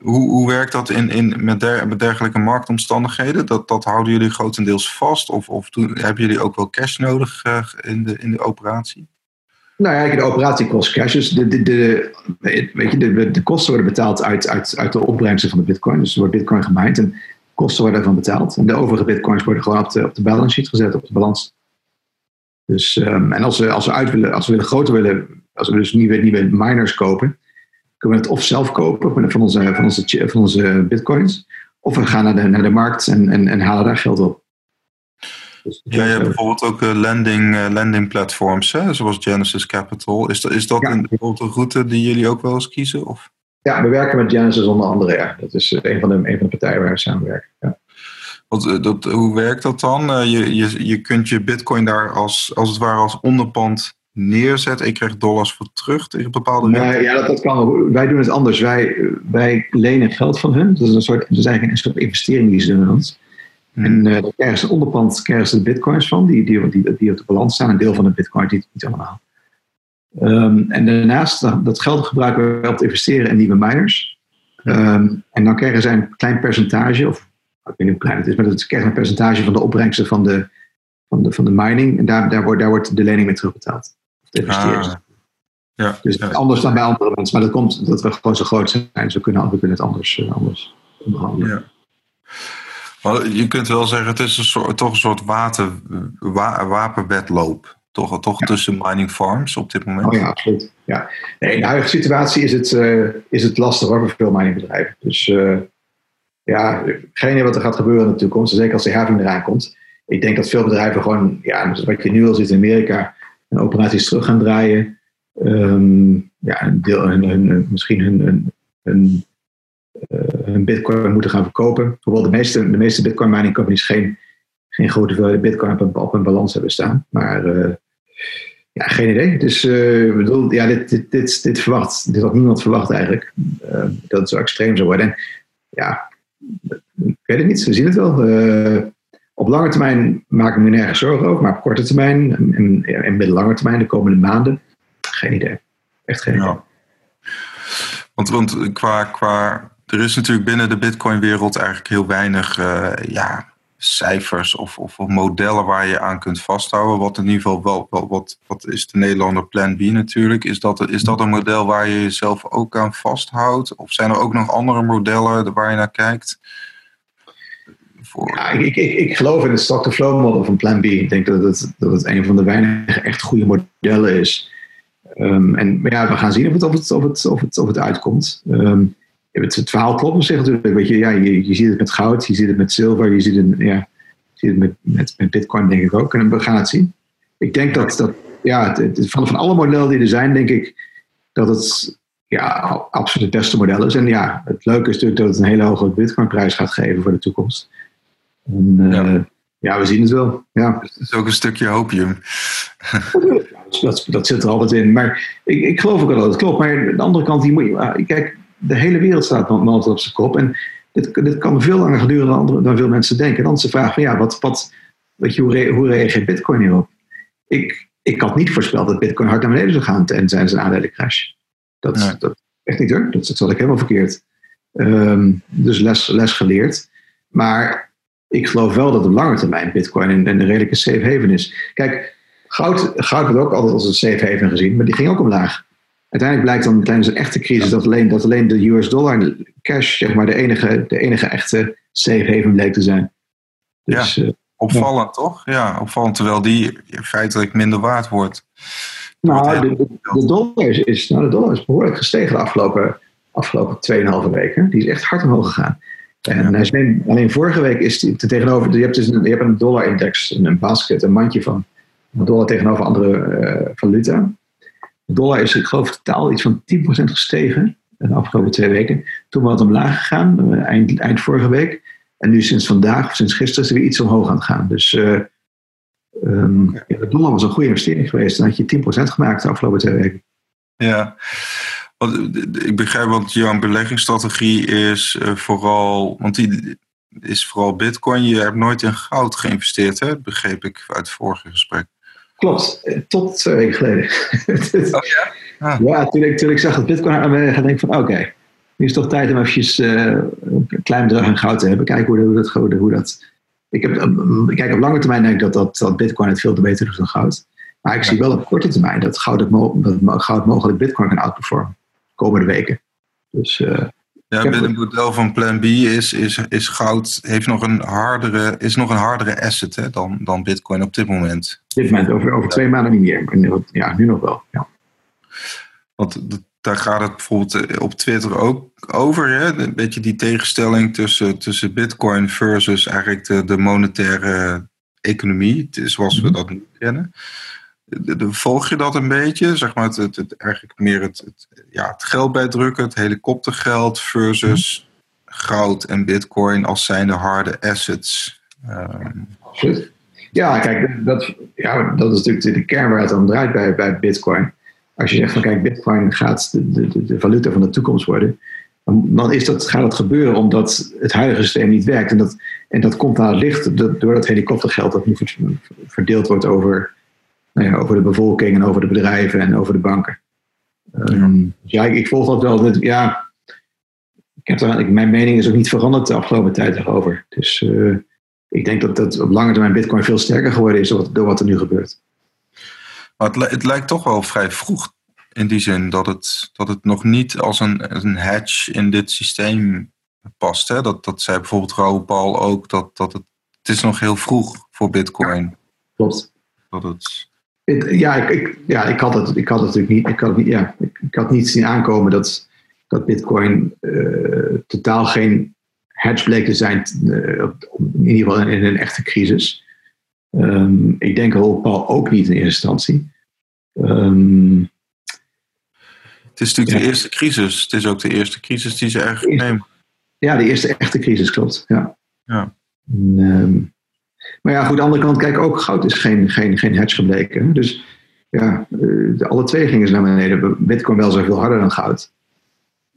Speaker 1: Hoe, hoe werkt dat in, in, met, der, met dergelijke marktomstandigheden? Dat, dat houden jullie grotendeels vast? Of, of doen, hebben jullie ook wel cash nodig in, de, in de operatie?
Speaker 2: Nou ja, de operatie kost cash. Dus de, de, de, weet je, de, de kosten worden betaald uit, uit, uit de opbrengsten van de bitcoin. Dus er wordt bitcoin gemined en kosten worden ervan betaald. En de overige bitcoins worden gewoon op de, op de balance sheet gezet, op de balans. Dus, um, en als we, als we uit willen, als we willen groter willen, als we dus nieuwe, nieuwe miners kopen, kunnen we het of zelf kopen van onze, van onze, van onze bitcoins, of we gaan naar de, naar de markt en, en, en halen daar geld op.
Speaker 1: Dus ja, je hebt bijvoorbeeld ook uh, lending, uh, lending platforms, hè? zoals Genesis Capital. Is dat, is dat een, bijvoorbeeld een route die jullie ook wel eens kiezen? Of?
Speaker 2: Ja, we werken met Genesis onder andere. Ja. Dat is een van de, een van de partijen waar we samenwerken. Ja.
Speaker 1: Wat, dat, hoe werkt dat dan? je, je, je kunt je bitcoin daar als, als het ware als onderpand neerzetten. Ik krijg dollars voor terug tegen bepaalde
Speaker 2: nee, Ja, dat, dat kan. Wij doen het anders. Wij, wij lenen geld van hun. Dat is, een soort, dat is eigenlijk een soort investering die ze doen. En uh, daar krijgen ze onderpand krijgen ze de bitcoins van, die, die, die, die op de balans staan. Een deel van de bitcoin, niet, niet allemaal. Um, en daarnaast, dat geld gebruiken we om te investeren in nieuwe miners. Um, en dan krijgen zij een klein percentage, of ik weet niet hoe klein het is, maar ze krijgen een percentage van de opbrengsten van de, van de, van de mining. En daar, daar, wordt, daar wordt de lening mee terugbetaald. Of de investeerders. Ah, ja, dus ja. anders dan bij andere mensen. Maar dat komt dat we gewoon zo groot zijn. Dus we kunnen, we kunnen het anders, uh, anders onderhandelen. Ja.
Speaker 1: Je kunt wel zeggen, het is een soort, toch een soort water, wa, wapenwedloop. Toch, toch tussen mining farms op dit moment?
Speaker 2: Oh ja, absoluut. Ja. Nee, in de huidige situatie is het, uh, is het lastig hoor, voor veel miningbedrijven. Dus uh, ja, geen idee wat er gaat gebeuren in de toekomst. Zeker als de having eraan komt. Ik denk dat veel bedrijven gewoon, ja, wat je nu al ziet in Amerika, hun operaties terug gaan draaien. Um, ja, een deel, misschien hun, hun, hun hun bitcoin moeten gaan verkopen. Hoewel de meeste, de meeste bitcoin mining companies geen, geen grote hoeveelheid bitcoin op hun, op hun balans hebben staan. Maar uh, ja, geen idee. Dus uh, bedoel, ja, dit, dit, dit, dit, verwacht, dit had niemand verwacht eigenlijk. dat het zo extreem zou worden. En ja, ik weet het niet. We zien het wel. op lange termijn maak ik me nergens zorgen over. Maar op korte termijn en, en middellange termijn, de komende maanden, geen idee. Echt geen idee.
Speaker 1: Want, want qua, qua er is natuurlijk binnen de Bitcoin-wereld eigenlijk heel weinig uh, ja, cijfers of, of, modellen waar je aan kunt vasthouden. Wat in ieder geval wel, wat, wat is de Nederlander Plan B natuurlijk? Is dat, is dat een model waar je jezelf ook aan vasthoudt? Of zijn er ook nog andere modellen waar je naar kijkt?
Speaker 2: Ik, ik, ik geloof in het stock-to-flow model van Plan B. Ik denk dat het, dat het een van de weinige echt goede modellen is. Um, en ja, we gaan zien of het, of het, of het, of het, of het uitkomt. Um, het, het verhaal klopt op zich natuurlijk. Weet je, ja, je, je ziet het met goud, je ziet het met zilver, je ziet het, ja, je ziet het met, met, met bitcoin denk ik ook. En we gaan het zien. Ik denk dat, dat ja, het, van, van alle modellen die er zijn, denk ik dat het ja, absoluut het beste model is. En ja, het leuke is natuurlijk dat het een hele hoge bitcoinprijs gaat geven voor de toekomst. En, uh, ja. ja. we zien het wel. Ja.
Speaker 1: Het is ook een stukje hopium.
Speaker 2: dat, dat zit er altijd in. Maar ik, ik geloof ook wel dat het klopt. Maar aan de andere kant, die moet je, kijk, de hele wereld staat altijd op zijn kop. En dit, dit kan veel langer duren dan, veel mensen denken. En dan is de vraag van ja, wat, wat, weet je, hoe, hoe reageert Bitcoin hierop? Ik, ik had niet voorspeld dat Bitcoin hard naar beneden zou gaan en zijn zijn aandelencrash. Dat, nee. dat echt niet hoor. Dat, dat zat ik helemaal verkeerd. Um, dus les, les geleerd. Maar ik geloof wel dat op lange termijn Bitcoin een, een redelijke safe haven is. Kijk, goud, goud wordt ook altijd als een safe haven gezien, maar die ging ook omlaag uiteindelijk blijkt dan tijdens een echte crisis dat alleen, dat alleen de US dollar cash zeg maar, de, enige, de enige echte safe haven bleek te zijn.
Speaker 1: Dus, ja, opvallend ja. toch? Ja, opvallend terwijl die feitelijk minder waard wordt.
Speaker 2: Nou, de, de, dollar is, is, nou, de dollar is behoorlijk gestegen de afgelopen, afgelopen 2,5 weken. Die is echt hard omhoog gegaan. En alleen, alleen vorige week is die tegenover, je hebt dus een, je hebt een dollar index, een basket, een mandje van een dollar tegenover andere uh, valuta. De dollar is, ik geloof, totaal iets van 10% gestegen de afgelopen twee weken. Toen was het omlaag gegaan, eh, eind, eind vorige week. En nu sinds vandaag, of sinds gisteren, is er weer iets omhoog aan het gaan. Dus uh, um, ja, de dollar was een goede investering geweest. Dan had je 10% gemaakt de afgelopen twee weken.
Speaker 1: Ja, want ik begrijp, want jouw beleggingsstrategie is uh, vooral, want die is vooral bitcoin. Je hebt nooit in goud geïnvesteerd, hè? begreep ik uit het vorige gesprek.
Speaker 2: Klopt, tot twee weken geleden.
Speaker 1: oh, ja?
Speaker 2: Ah. Ja, toen ik, toen ik zag dat bitcoin aan denk ik van oké, nu is het toch tijd om eventjes uh, een klein bedrag aan goud te hebben. Kijken hoe, hoe dat... Hoe, hoe dat ik heb, kijk, op lange termijn denk ik dat, dat, dat bitcoin het veel beter doet dan goud. Maar ik zie wel op korte termijn dat goud, dat goud mogelijk bitcoin kan outperformen de komende weken. Dus, uh,
Speaker 1: ja, binnen het model van Plan B is, is, is goud heeft nog een hardere, is nog een hardere asset hè, dan, dan bitcoin op dit moment.
Speaker 2: Op dit moment, over, over twee maanden niet meer. ja, nu nog wel. Ja.
Speaker 1: Want daar gaat het bijvoorbeeld eh, op Twitter ook over. Hè? Een beetje die tegenstelling tussen, tussen bitcoin versus eigenlijk de, de monetaire economie, zoals we mhm. dat nu kennen volg je dat een beetje? Zeg maar het, het, eigenlijk meer het, het, ja, het geld bijdrukken, het helikoptergeld versus goud en bitcoin als zijn de harde assets.
Speaker 2: Um. Ja, kijk, dat, ja, dat is natuurlijk de kern waar het om draait bij, bij bitcoin. Als je zegt van kijk, bitcoin gaat de, de, de valuta van de toekomst worden, dan is dat, gaat dat gebeuren omdat het huidige systeem niet werkt. En dat, en dat komt aan het licht door dat helikoptergeld dat nu verdeeld wordt over nou ja, over de bevolking en over de bedrijven en over de banken. Um, ja, ik, ik, volg dat wel. ja, ik heb daar, mijn mening is ook niet veranderd de afgelopen tijd erover. Dus uh, ik denk dat, dat op lange termijn Bitcoin veel sterker geworden is door wat er nu gebeurt.
Speaker 1: Maar het, het, lijkt toch wel vrij vroeg in die zin dat het, dat het nog niet als een, een hedge in dit systeem past. Hè? Dat, dat zei bijvoorbeeld Raoul Paul ook, dat, dat het, het is nog heel vroeg voor Bitcoin.
Speaker 2: Klopt.
Speaker 1: Dat het,
Speaker 2: ja, ik, ik, ja, ik had het, ik had het natuurlijk niet. Ik had, niet, ja, ik, ik had niet zien aankomen dat, dat Bitcoin uh, totaal geen hedge bleek te zijn, uh, in ieder geval in, een echte crisis. Um, ik denk Paul ook niet in eerste instantie. Um,
Speaker 1: het is natuurlijk de eerste crisis. Het is ook de eerste crisis die ze eigenlijk nemen.
Speaker 2: Ja, de eerste echte crisis, klopt. Ja.
Speaker 1: ja.
Speaker 2: Um, maar ja, goed, aan de andere kant, kijk, ook goud is geen, geen, geen hedge gebleken. Dus ja, de, alle twee gingen ze naar beneden. Bitcoin wel zoveel harder dan goud.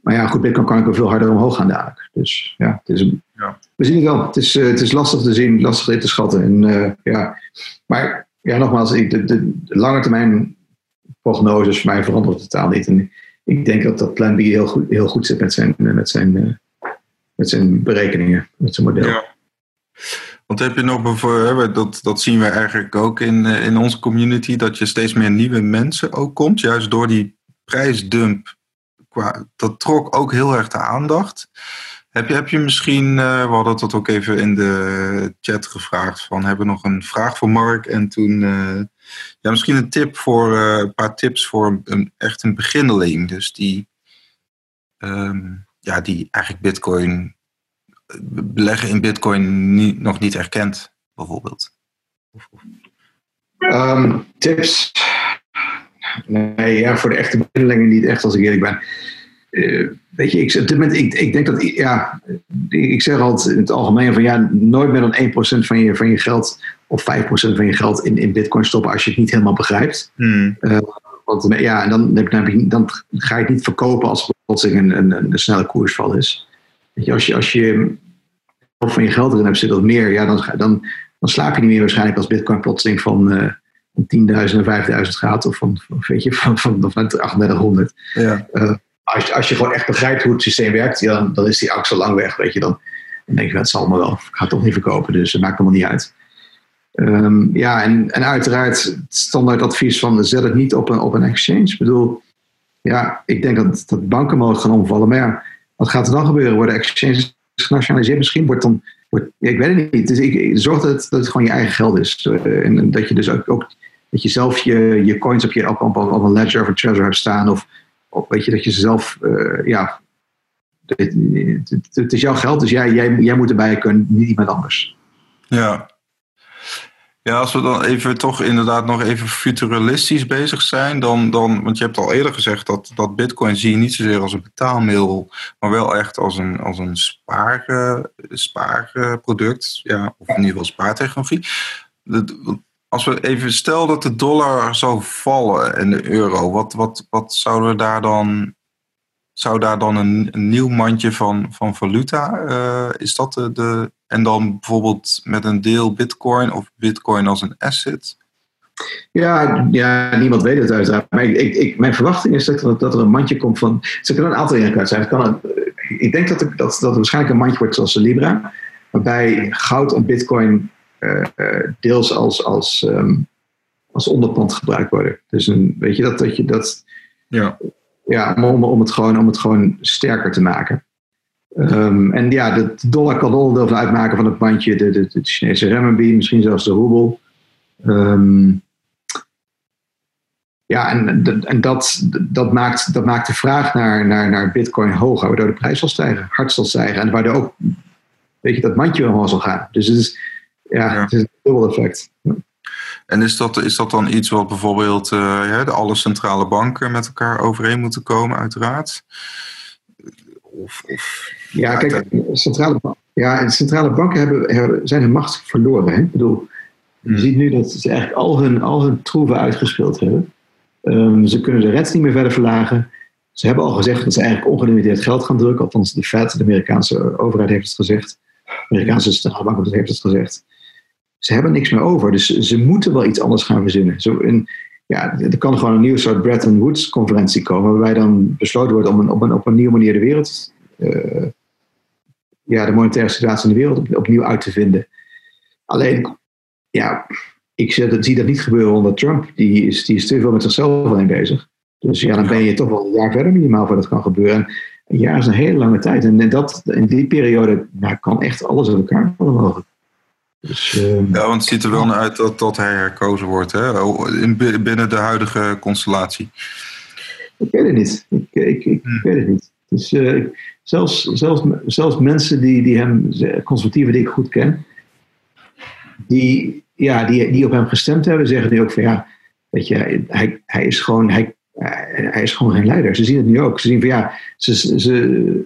Speaker 2: Maar ja, goed, Bitcoin kan ook wel veel harder omhoog gaan dadelijk. Dus ja, het is, ja. we zien het wel. Het is, uh, het is lastig te zien, lastig in te schatten. En, uh, ja. Maar ja, nogmaals, de, de, de, lange termijn prognoses voor mij veranderen totaal niet. En ik denk dat dat Plan B heel goed, heel goed zit met zijn, met zijn, met zijn berekeningen, met zijn model. Ja.
Speaker 1: Want heb je nog bijvoorbeeld, dat, dat zien we eigenlijk ook in, eh, in onze community, dat je steeds meer nieuwe mensen ook komt, juist door die prijsdump. Dat trok ook heel erg de aandacht. Heb je, heb je misschien, uh, we hadden dat ook even in de chat gevraagd, van hebben we nog een vraag voor Mark en toen, uh, ja, misschien een tip voor, een paar tips voor een, echt een beginneling, dus die, um, ja, die eigenlijk Bitcoin beleggen in bitcoin niet, nog niet erkend, bijvoorbeeld?
Speaker 2: Um, tips? Nee, ja, voor de echte beginnelingen niet echt, als ik eerlijk ben. Uh, weet je, ik, op dit moment, ik, ik denk dat, ja, ik zeg altijd in het algemeen van ja, nooit meer dan 1% van je, van je geld of 5% van je geld in, in bitcoin stoppen als je het niet helemaal begrijpt.
Speaker 1: Hmm. Uh,
Speaker 2: want ja, en dan, dan, dan, ga je het niet verkopen als plotseling een, een, een snelle koersval is je, als je, als je van je geld erin hebt zitten of meer, ja, dan, dan, dan slaap je niet meer waarschijnlijk als Bitcoin plotseling van, uh, van 10.000 naar 5.000 gaat of van, van, weet je, van, van, van 3800.
Speaker 1: Ja. Uh,
Speaker 2: als, je, als je gewoon echt begrijpt hoe het systeem werkt, ja, dan, dan is die axel lang weg, weet je. Dan, dan denk je, het zal me wel. Ik ga het toch niet verkopen, dus het maakt allemaal niet uit. Um, ja, en, en uiteraard het standaard advies van zet het niet op een, op een exchange. Ik bedoel, ja, ik denk dat, dat banken mogen gaan omvallen. Maar ja, wat gaat er dan gebeuren? Worden exchanges genationaliseerd? Misschien wordt dan. Wordt, ik weet het niet. Dus ik, zorg dat dat het gewoon je eigen geld is. Uh, en dat je dus ook, dat je zelf je, je coins op, je, op, op, op een ledger of een treasure hebt staan. Of, weet je, dat je zelf. Uh, ja, het, het, het, is jouw geld, dus jij, jij, jij moet erbij kunnen, niet iemand anders.
Speaker 1: Ja, ja, als we dan even toch inderdaad nog even futuralistisch bezig zijn, dan, dan want je hebt al eerder gezegd dat, dat Bitcoin zie je niet zozeer als een betaalmiddel, maar wel echt als een, als een spaar, spaarproduct, ja, of in ieder geval spaartechnologie. Als we even stel dat de dollar zou vallen en de euro, wat, wat, wat zouden we daar dan zou daar dan een, een nieuw mandje van, van valuta, uh, is dat de, de, en dan bijvoorbeeld met een deel bitcoin of bitcoin als een asset?
Speaker 2: Ja, ja, niemand weet het uiteraard. Maar ik, ik, mijn verwachting is dat, dat er een mandje komt van. Ze kunnen een aantal dingen kwijt zijn. Het kan een, ik denk dat, er, dat, dat er waarschijnlijk een mandje wordt zoals de Libra, waarbij goud en Bitcoin uh, deels als, als, um, als onderpand gebruikt worden. Dus een, weet je dat, dat je dat.
Speaker 1: Ja.
Speaker 2: Ja, om, om, het gewoon, om het gewoon sterker te maken. Um, en ja, de dollar kan onderdeel uitmaken van het bandje, de, de, de Chinese renminbi, misschien zelfs de roebel. Um, ja, en, en dat, dat, maakt, dat maakt de vraag naar, naar, naar Bitcoin hoger, waardoor de prijs zal stijgen, hard zal stijgen. En waardoor ook, weet je, dat mandje omhoog zal gaan. Dus het is, ja, ja. Het is een dubbel effect.
Speaker 1: En is dat, is dat dan iets wat bijvoorbeeld uh, ja, de alle centrale banken met elkaar overeen moeten komen, uiteraard?
Speaker 2: Of, of, ja, kijk, centrale, ja, centrale banken hebben, hebben, zijn hun macht verloren. Hè? Ik bedoel, je hmm. ziet nu dat ze eigenlijk al hun, al hun troeven uitgespeeld hebben. Um, ze kunnen de reds niet meer verder verlagen. Ze hebben al gezegd dat ze eigenlijk ongelimiteerd geld gaan drukken. Althans, de Fed, de Amerikaanse overheid, heeft het gezegd. De Amerikaanse centrale bank heeft het gezegd. Ze hebben niks meer over. Dus ze moeten wel iets anders gaan verzinnen. Zo in, ja, er kan gewoon een nieuwe soort Bretton Woods conferentie komen. Waarbij dan besloten wordt om een, op, een, op een nieuwe manier de wereld. Uh, ja, de monetaire situatie in de wereld opnieuw uit te vinden. Alleen, ja, ik zie dat niet gebeuren onder Trump. Die is, die is te veel met zichzelf alleen bezig. Dus ja, dan ben je toch wel een jaar verder minimaal voor dat kan gebeuren. En een jaar is een hele lange tijd. En dat, in die periode nou, kan echt alles uit elkaar vallen mogelijk.
Speaker 1: Dus, ja, want het ziet er wel naar uit dat, dat hij herkozen wordt hè? In, binnen de huidige constellatie.
Speaker 2: Ik weet het niet. Ik, ik, ik hmm. weet het niet. Dus, uh, zelfs, zelfs, zelfs mensen die, die hem, conservatieven die ik goed ken, die, ja, die, die op hem gestemd hebben, zeggen nu ook van ja, weet je, hij, hij, is gewoon, hij, hij is gewoon geen leider. Ze zien het nu ook. Ze zien van ja, ze, ze,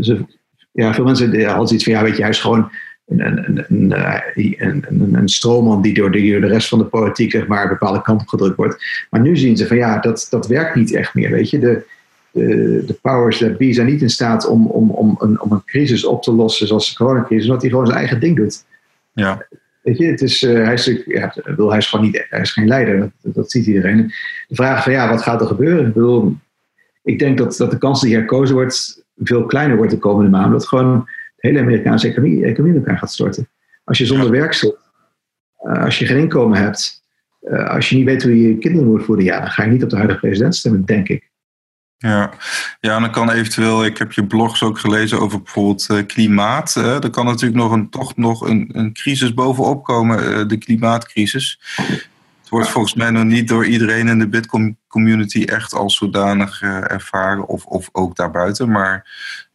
Speaker 2: ze, ja veel mensen hadden iets van ja, weet je, hij is gewoon een, een, een, een, stroomman die door, de, rest van de politiek zeg maar, een bepaalde kant op gedrukt wordt. Maar nu zien ze van ja, dat, dat werkt niet echt meer. Weet je, de, de, de powers that be zijn niet in staat om, om, om, een, om een crisis op te lossen zoals de coronacrisis, omdat hij gewoon zijn eigen ding doet.
Speaker 1: Ja.
Speaker 2: Weet je, het is, uh, hij, is, ja, hij is gewoon niet, hij is geen leider, dat, dat ziet iedereen. De vraag van ja, wat gaat er gebeuren? Ik, bedoel, ik denk dat, dat de kans die herkozen wordt veel kleiner wordt de komende maanden. Dat gewoon de hele Amerikaanse economie, economie in elkaar gaat storten. Als je zonder werk zit, uh, als je geen inkomen hebt, uh, als je niet weet hoe je je kinderen moet voeden, ja, dan ga je niet op de huidige president stemmen, denk ik.
Speaker 1: Ja. ja, en dan kan eventueel, ik heb je blogs ook gelezen over bijvoorbeeld uh, klimaat. Er kan natuurlijk nog een, toch nog een, een crisis bovenop komen, de klimaatcrisis. Het wordt volgens mij nog niet door iedereen in de Bitcoin community echt als zodanig ervaren, of, of ook daarbuiten. Maar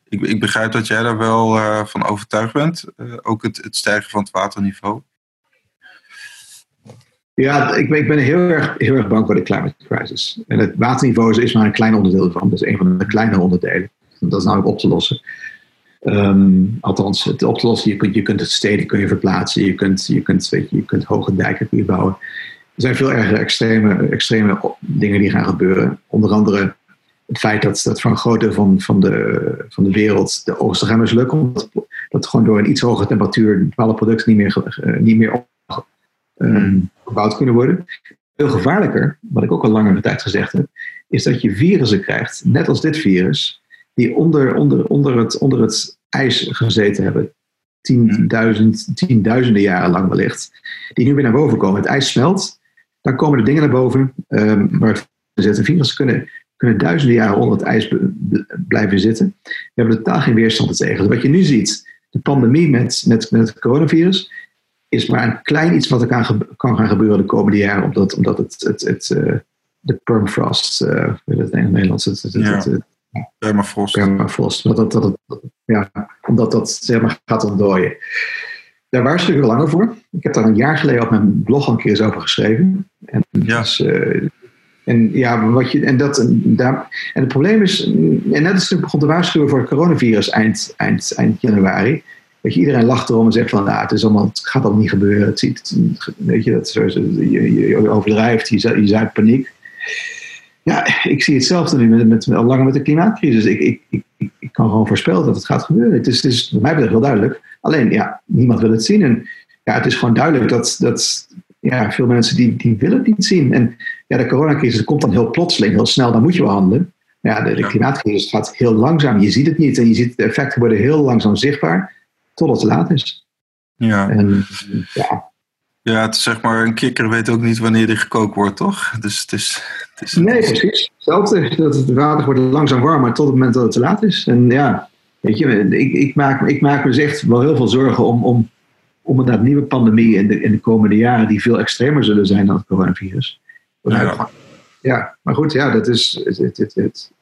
Speaker 1: ik, ik begrijp dat jij daar wel van overtuigd bent, ook het, het stijgen van het waterniveau.
Speaker 2: Ja, ik ben, ik ben heel, erg, heel erg bang voor de climate crisis. En het waterniveau is maar een klein onderdeel van. Dat is een van de kleinere onderdelen. Dat is namelijk op te lossen. Um, althans, het op te lossen, je kunt, je kunt het steden kun je verplaatsen. Je kunt, je kunt, weet je, je kunt hoge dijken kun je bouwen. Er zijn veel erg extreme, extreme dingen die gaan gebeuren. Onder andere het feit dat, dat voor een groot deel van, van, de, van de wereld de oogsten gaan mislukken. Omdat dat gewoon door een iets hogere temperatuur bepaalde producten niet meer, uh, niet meer um, gebouwd kunnen worden. Veel gevaarlijker, wat ik ook al langere tijd gezegd heb, is dat je virussen krijgt, net als dit virus, die onder, onder, onder, het, onder het ijs gezeten hebben, tienduizend, tienduizenden jaren lang wellicht, die nu weer naar boven komen. Het ijs smelt, dan komen er dingen naar boven um, waar zitten. Virussen kunnen, kunnen duizenden jaren onder het ijs blijven zitten. We hebben totaal geen weerstand tegen. Dus wat je nu ziet, de pandemie met, met, met het coronavirus, is maar een klein iets wat er kan, kan gaan gebeuren de komende jaren, omdat, omdat het, het, het, uh, de permafrost, uh, weet het in het Nederlands, het, het,
Speaker 1: ja. het, permafrost.
Speaker 2: permafrost dat, dat, dat, ja, omdat dat zeg maar, gaat ontdooien. Daar waarschuw ik langer voor. Ik heb daar een jaar geleden op mijn blog al een keer eens over geschreven. En,
Speaker 1: ja.
Speaker 2: Dus, uh, en ja, wat je, en, dat, en het probleem is, en net als ik begon te waarschuwen voor het coronavirus eind, eind, eind januari, Weet je, iedereen lacht erom en zegt van, nou, het, is allemaal, gaat allemaal niet gebeuren. Het ziet, weet je, dat, je, je, overdrijft, je, je paniek. Ja, ik zie hetzelfde nu met, met, al langer met de klimaatcrisis. Ik, ik, ik, ik kan gewoon voorspellen dat het gaat gebeuren. Het is, is mij betreft heel duidelijk. Alleen, ja, niemand wil het zien. En ja, het is gewoon duidelijk dat, dat ja, veel mensen die, die willen het niet zien. En ja, de coronacrisis komt dan heel plotseling, heel snel, dan moet je wel handelen. Ja, de, de klimaatcrisis gaat heel langzaam. Je ziet het niet en je ziet de effecten worden heel langzaam zichtbaar totdat het te laat is.
Speaker 1: Ja.
Speaker 2: En, ja.
Speaker 1: Ja, het is zeg maar, een kikker weet ook niet wanneer die gekookt wordt, toch? Dus het is... Het is
Speaker 2: nee, precies. Hetzelfde. Dat het water wordt langzaam warmer tot het moment dat het te laat is. En ja, weet je, ik, ik, maak, ik maak me dus echt wel heel veel zorgen om, om, om een nieuwe pandemie in de, in de komende jaren die veel extremer zullen zijn dan het coronavirus. Ja, ja maar goed, ja, dat is... Het, het, het, het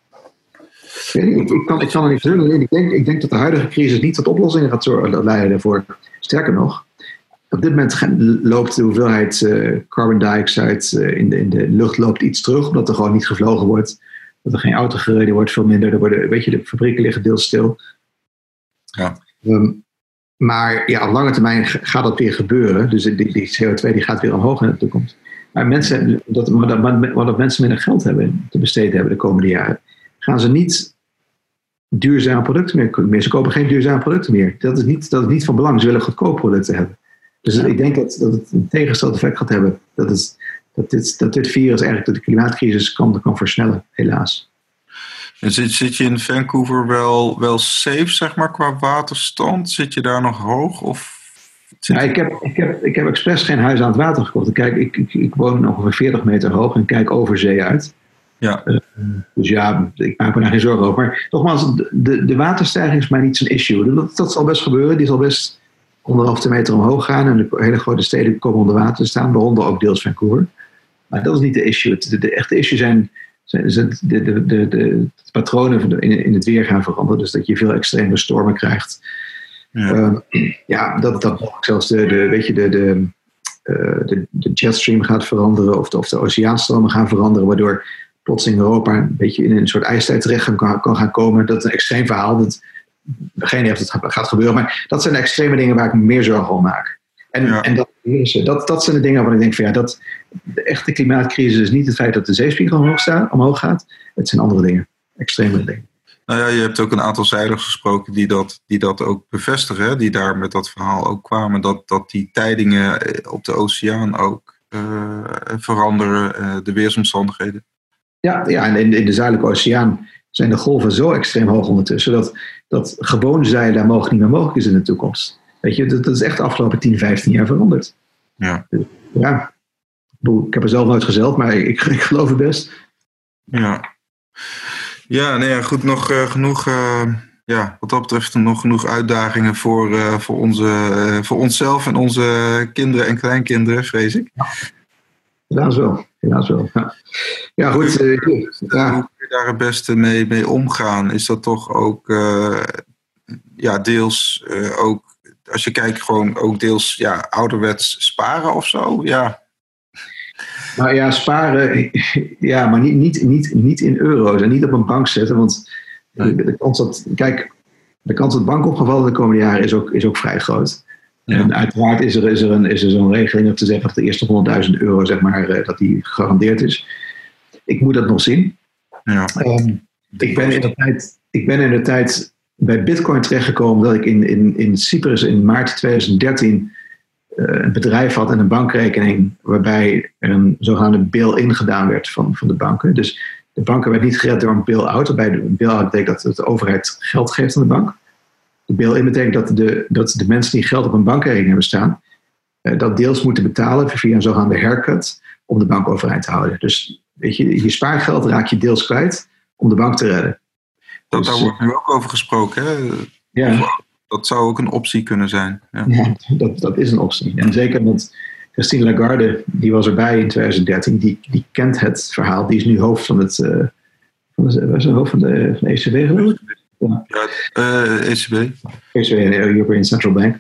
Speaker 2: ik, ik, kan, ik kan er niet verzinnen. Ik denk, ik denk dat de huidige crisis niet tot oplossingen gaat leiden daarvoor. Sterker nog, op dit moment loopt de hoeveelheid uh, carbon dioxide uh, in, de, in de lucht loopt iets terug, omdat er gewoon niet gevlogen wordt. Dat er geen auto gereden wordt, veel minder. Er worden, weet je, de fabrieken liggen deels stil.
Speaker 1: Ja.
Speaker 2: Um, maar ja, op lange termijn gaat dat weer gebeuren. Dus die, die CO2 die gaat weer omhoog in de toekomst. Maar mensen, dat, mensen minder geld hebben te besteden hebben de komende jaren, gaan ze niet duurzame producten meer, Ze kopen geen duurzame producten meer. Dat is niet, dat is niet van belang. Ze willen goedkoop producten hebben. Dus ik denk dat, dat het een tegengesteld effect gaat hebben. Dat, het, dat, dit, dat dit virus eigenlijk de klimaatcrisis kan, kan versnellen, helaas.
Speaker 1: En zit, zit je in Vancouver wel, wel safe, zeg maar, qua waterstand? Zit je daar nog hoog? Of
Speaker 2: ja, ik, heb, ik, heb, ik heb expres geen huis aan het water gekocht. Kijk, ik, ik, ik woon ongeveer 40 meter hoog en kijk over zee uit.
Speaker 1: Ja.
Speaker 2: Uh, dus ja, ik maak me daar geen zorgen over. Maar nogmaals, de, de waterstijging is mij niet zo'n issue. Dat, dat zal best gebeuren. Die zal best anderhalve meter omhoog gaan. En de hele grote steden komen onder water te staan, waaronder ook deels Vancouver. Maar dat is niet de issue. De, de echte issue zijn de, de, de, de, patronen in, in het weer gaan veranderen. Dus dat je veel extreme stormen krijgt. Ja, uh, ja dat, dat zelfs de, de, weet je, de, de, uh, de, de jetstream gaat veranderen. Of de, of de oceaanstromen gaan veranderen. Waardoor plotseling Europa een beetje in een soort ijstijd terecht kan, kan gaan komen. Dat is een extreem verhaal. Dat, geen heeft het gaat gebeuren. Maar dat zijn de extreme dingen waar ik me meer zorgen om maak. En, en dat, dat, dat zijn de dingen waarvan ik denk van ja, dat, de echte klimaatcrisis is niet het feit dat de zeespiegel omhoog, staat, omhoog gaat. Het zijn andere dingen, extreme dingen.
Speaker 1: Nou ja, je hebt ook een aantal zeilers gesproken die dat, die dat ook bevestigen. Die daar met dat verhaal ook kwamen. Dat, dat die tijdingen op de oceaan ook uh, veranderen, uh, de weersomstandigheden.
Speaker 2: Ja, ja en in, in de Zuidelijke Oceaan zijn de golven zo extreem hoog ondertussen dat, dat gewoon zeilen daar mogelijk niet meer mogelijk is in de toekomst. Weet je, dat, dat is echt de afgelopen 10, 15 jaar veranderd.
Speaker 1: Ja.
Speaker 2: Ja. Ik heb er zelf nooit gezeld, maar ik, ik geloof het best.
Speaker 1: Ja. Ja, nee, goed, nog uh, genoeg, uh, ja, wat dat betreft nog genoeg uitdagingen voor, uh, voor, onze, voor onszelf en onze kinderen en kleinkinderen, vrees ik. Ja.
Speaker 2: Helaas wel, helaas wel. Ja, ja goed.
Speaker 1: ja daar het beste mee, mee omgaan? Is dat toch ook ja, deels ook, als je kijkt, gewoon ook deels ja, ouderwets sparen of zo? Ja.
Speaker 2: Nou ja, sparen, ja, maar niet, niet, niet, niet in euro's en niet op een bank zetten. Want de, de kans dat, kijk, de kans dat bankopgevallen de komende jaren is ook, is ook vrij groot. Ja. En uiteraard is er, is er, een, is er zo'n regeling om te zeggen dat de eerste 100.000 euro, zeg maar, eh, dat die gegarandeerd is. Ik moet dat nog zien.
Speaker 1: Ja.
Speaker 2: Um, ik, ben in de tijd, ik ben in de tijd bij Bitcoin terechtgekomen dat ik in, in, in Cyprus in maart 2013 uh, eh, een bedrijf had en een bankrekening waarbij er een zogenaamde bail-in gedaan werd van, van de banken. Dus de banken werden niet gered door een bail-out. Waarbij de bail-out betekent dat de overheid geld geeft aan de bank. De bail-in betekent dat de, dat de mensen die geld op een bankrekening hebben staan, uh, dat deels moeten betalen via een zogenaamde haircut om de bank overeind te houden. Dus weet je, je spaargeld raak je deels kwijt om de bank te redden.
Speaker 1: Dat, daar dus, wordt nu ook over gesproken. Hè?
Speaker 2: Ja.
Speaker 1: Dat zou ook een optie kunnen zijn.
Speaker 2: Ja, ja dat, dat is een optie. En zeker want Christine Lagarde, die was erbij in 2013, die, die kent het verhaal. Die is nu hoofd van het. Uh, van de, was hoofd van de, van de ECB geloof ik?
Speaker 1: Ja, uh, ECB.
Speaker 2: ECB, European Central Bank.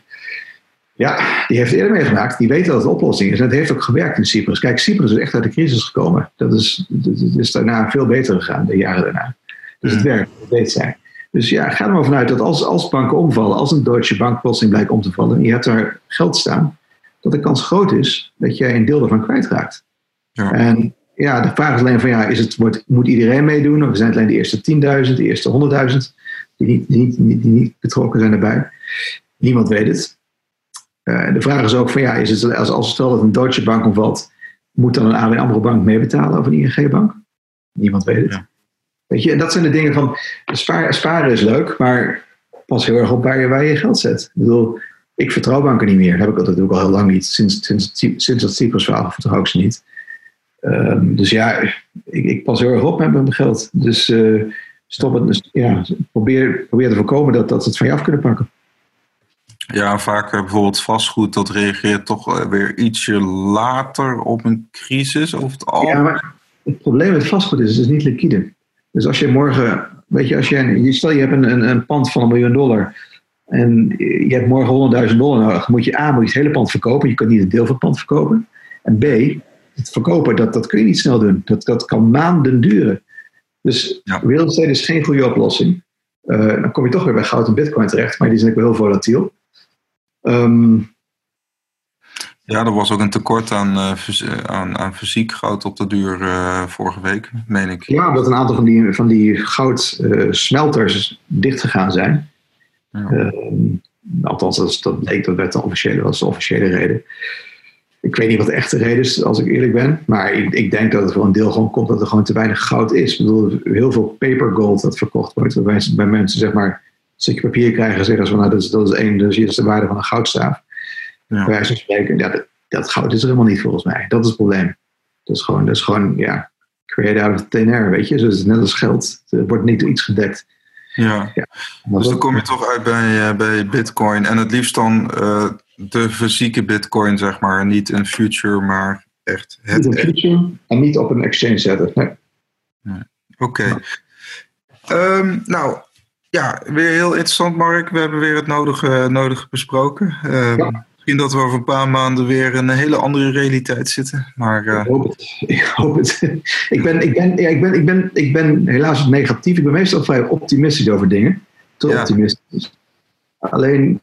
Speaker 2: Ja, die heeft eerder meegemaakt. Die weet dat het de oplossing is. En het heeft ook gewerkt in Cyprus. Kijk, Cyprus is echt uit de crisis gekomen. Dat is, dat is daarna veel beter gegaan, de jaren daarna. Dus het werkt, dat weet zij. Dus ja, ga er maar vanuit dat als, als banken omvallen, als een Deutsche Bank plotseling blijkt om te vallen, en je hebt daar geld staan, dat de kans groot is dat jij een deel daarvan kwijtraakt.
Speaker 1: Ja.
Speaker 2: En ja, de vraag is alleen van ja, is het, wordt, moet iedereen meedoen? Of zijn het alleen de eerste 10.000, de eerste 100.000 die niet, die, niet, die niet betrokken zijn erbij? Niemand weet het. de vraag is ook van ja, is het, als, als stel dat een Deutsche Bank omvalt, moet dan een ABN AMRO bank meebetalen of een ING bank? Niemand weet het. Weet je, en dat zijn de dingen van sparen is leuk, maar pas heel erg op waar je, waar je geld zet. Ik bedoel, ik vertrouw banken niet meer. Dat heb ik altijd ook al heel lang niet. Sinds, sinds, sinds dat Cyprus verhaal vertrouw ik ze niet. Um, dus ja, ik, ik, pas heel erg op met mijn geld. Dus uh, stop het. Ja, probeer, probeer te voorkomen dat, dat ze het van je af kunnen pakken.
Speaker 1: Ja, vaak bijvoorbeeld vastgoed, dat reageert toch weer ietsje later op een crisis over het algemeen. Ja, maar
Speaker 2: het probleem met vastgoed is, het is niet liquide. Dus als je morgen, weet je, als je, stel je hebt een, een, een pand van een miljoen dollar en je hebt morgen 100.000 dollar nodig, moet je A, moet je het hele pand verkopen, je kunt niet een deel van het pand verkopen. En B, het verkopen, dat, dat kun je niet snel doen. Dat, dat kan maanden duren. Dus ja. real estate is geen goede oplossing. Uh, dan kom je toch weer bij goud en bitcoin terecht, maar die zijn ook wel heel volatiel. Um,
Speaker 1: ja, er was ook een tekort aan, uh, aan, aan fysiek goud op de duur uh, vorige week, meen ik.
Speaker 2: Ja, omdat een aantal van die, van die goudsmelters uh, dichtgegaan zijn. Ja. Ehm, althans, dat, dat bleek, dat werd de officiële, was de officiële reden. Ik weet niet wat de echte reden is, als ik eerlijk ben. Maar ik, ik, denk dat het voor een deel gewoon komt dat er gewoon te weinig goud is. Ik bedoel, heel veel paper gold dat verkocht wordt. Waarbij bij mensen zeg maar een stukje papier krijgen en zeggen van nou, dat is, dat is één, dus hier is de waarde van een goudstaaf. Ja. Spreken, dat, dat, goud is er helemaal niet volgens mij. Dat is het probleem. Dat is gewoon, dat is gewoon ja, create out of thin air, weet je. Dus het is net als geld. Er wordt niet door iets gedekt.
Speaker 1: Ja, ja. dus dan kom je toch uit bij, uh, bij Bitcoin. En het liefst dan uh, de fysieke Bitcoin, zeg maar. Niet een future, maar echt het.
Speaker 2: Niet een future en niet op een exchange zetten. Nee.
Speaker 1: nee. Oké. Okay. Um, nou, ja, weer heel interessant, Mark. We hebben weer het nodige, nodige besproken. Um, ja. Misschien dat we over een paar maanden weer in een hele andere realiteit zitten. Maar, uh...
Speaker 2: Ik hoop het. Ik hoop het. ik, ben, ik, ben, ja, ik, ben, ik, ben, ik ben helaas negatief. Ik ben meestal vrij optimistisch over dingen. Te ja. optimistisch. Alleen,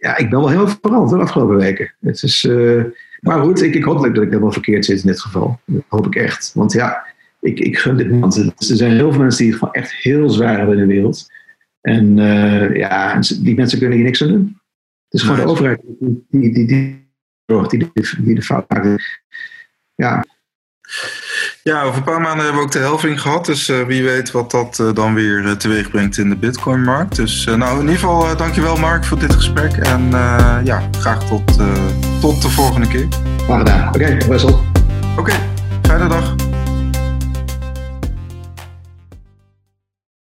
Speaker 2: ja, ik ben wel heel veranderd de afgelopen weken. Het is, uh, maar goed, ik, ik hoop dat ik helemaal verkeerd zit in dit geval. Dat hoop ik echt. Want ja, ik, ik gun dit niemand. Er zijn heel veel mensen die het gewoon echt heel zwaar hebben in de wereld. En uh, ja, die mensen kunnen hier niks aan doen. Het is gewoon de overheid die, die, die, die, die, de fout maakt. Ja.
Speaker 1: Ja, over een paar maanden hebben we ook de helving gehad. Dus uh, wie weet wat dat uh, dan weer uh, teweeg brengt in de Bitcoin-markt. Dus nou, in ieder geval dankjewel Mark voor dit gesprek. En ja, graag tot, tot de volgende keer.
Speaker 2: Graag gedaan. Oké, okay, Wessel.
Speaker 1: Oké, okay, fijne dag.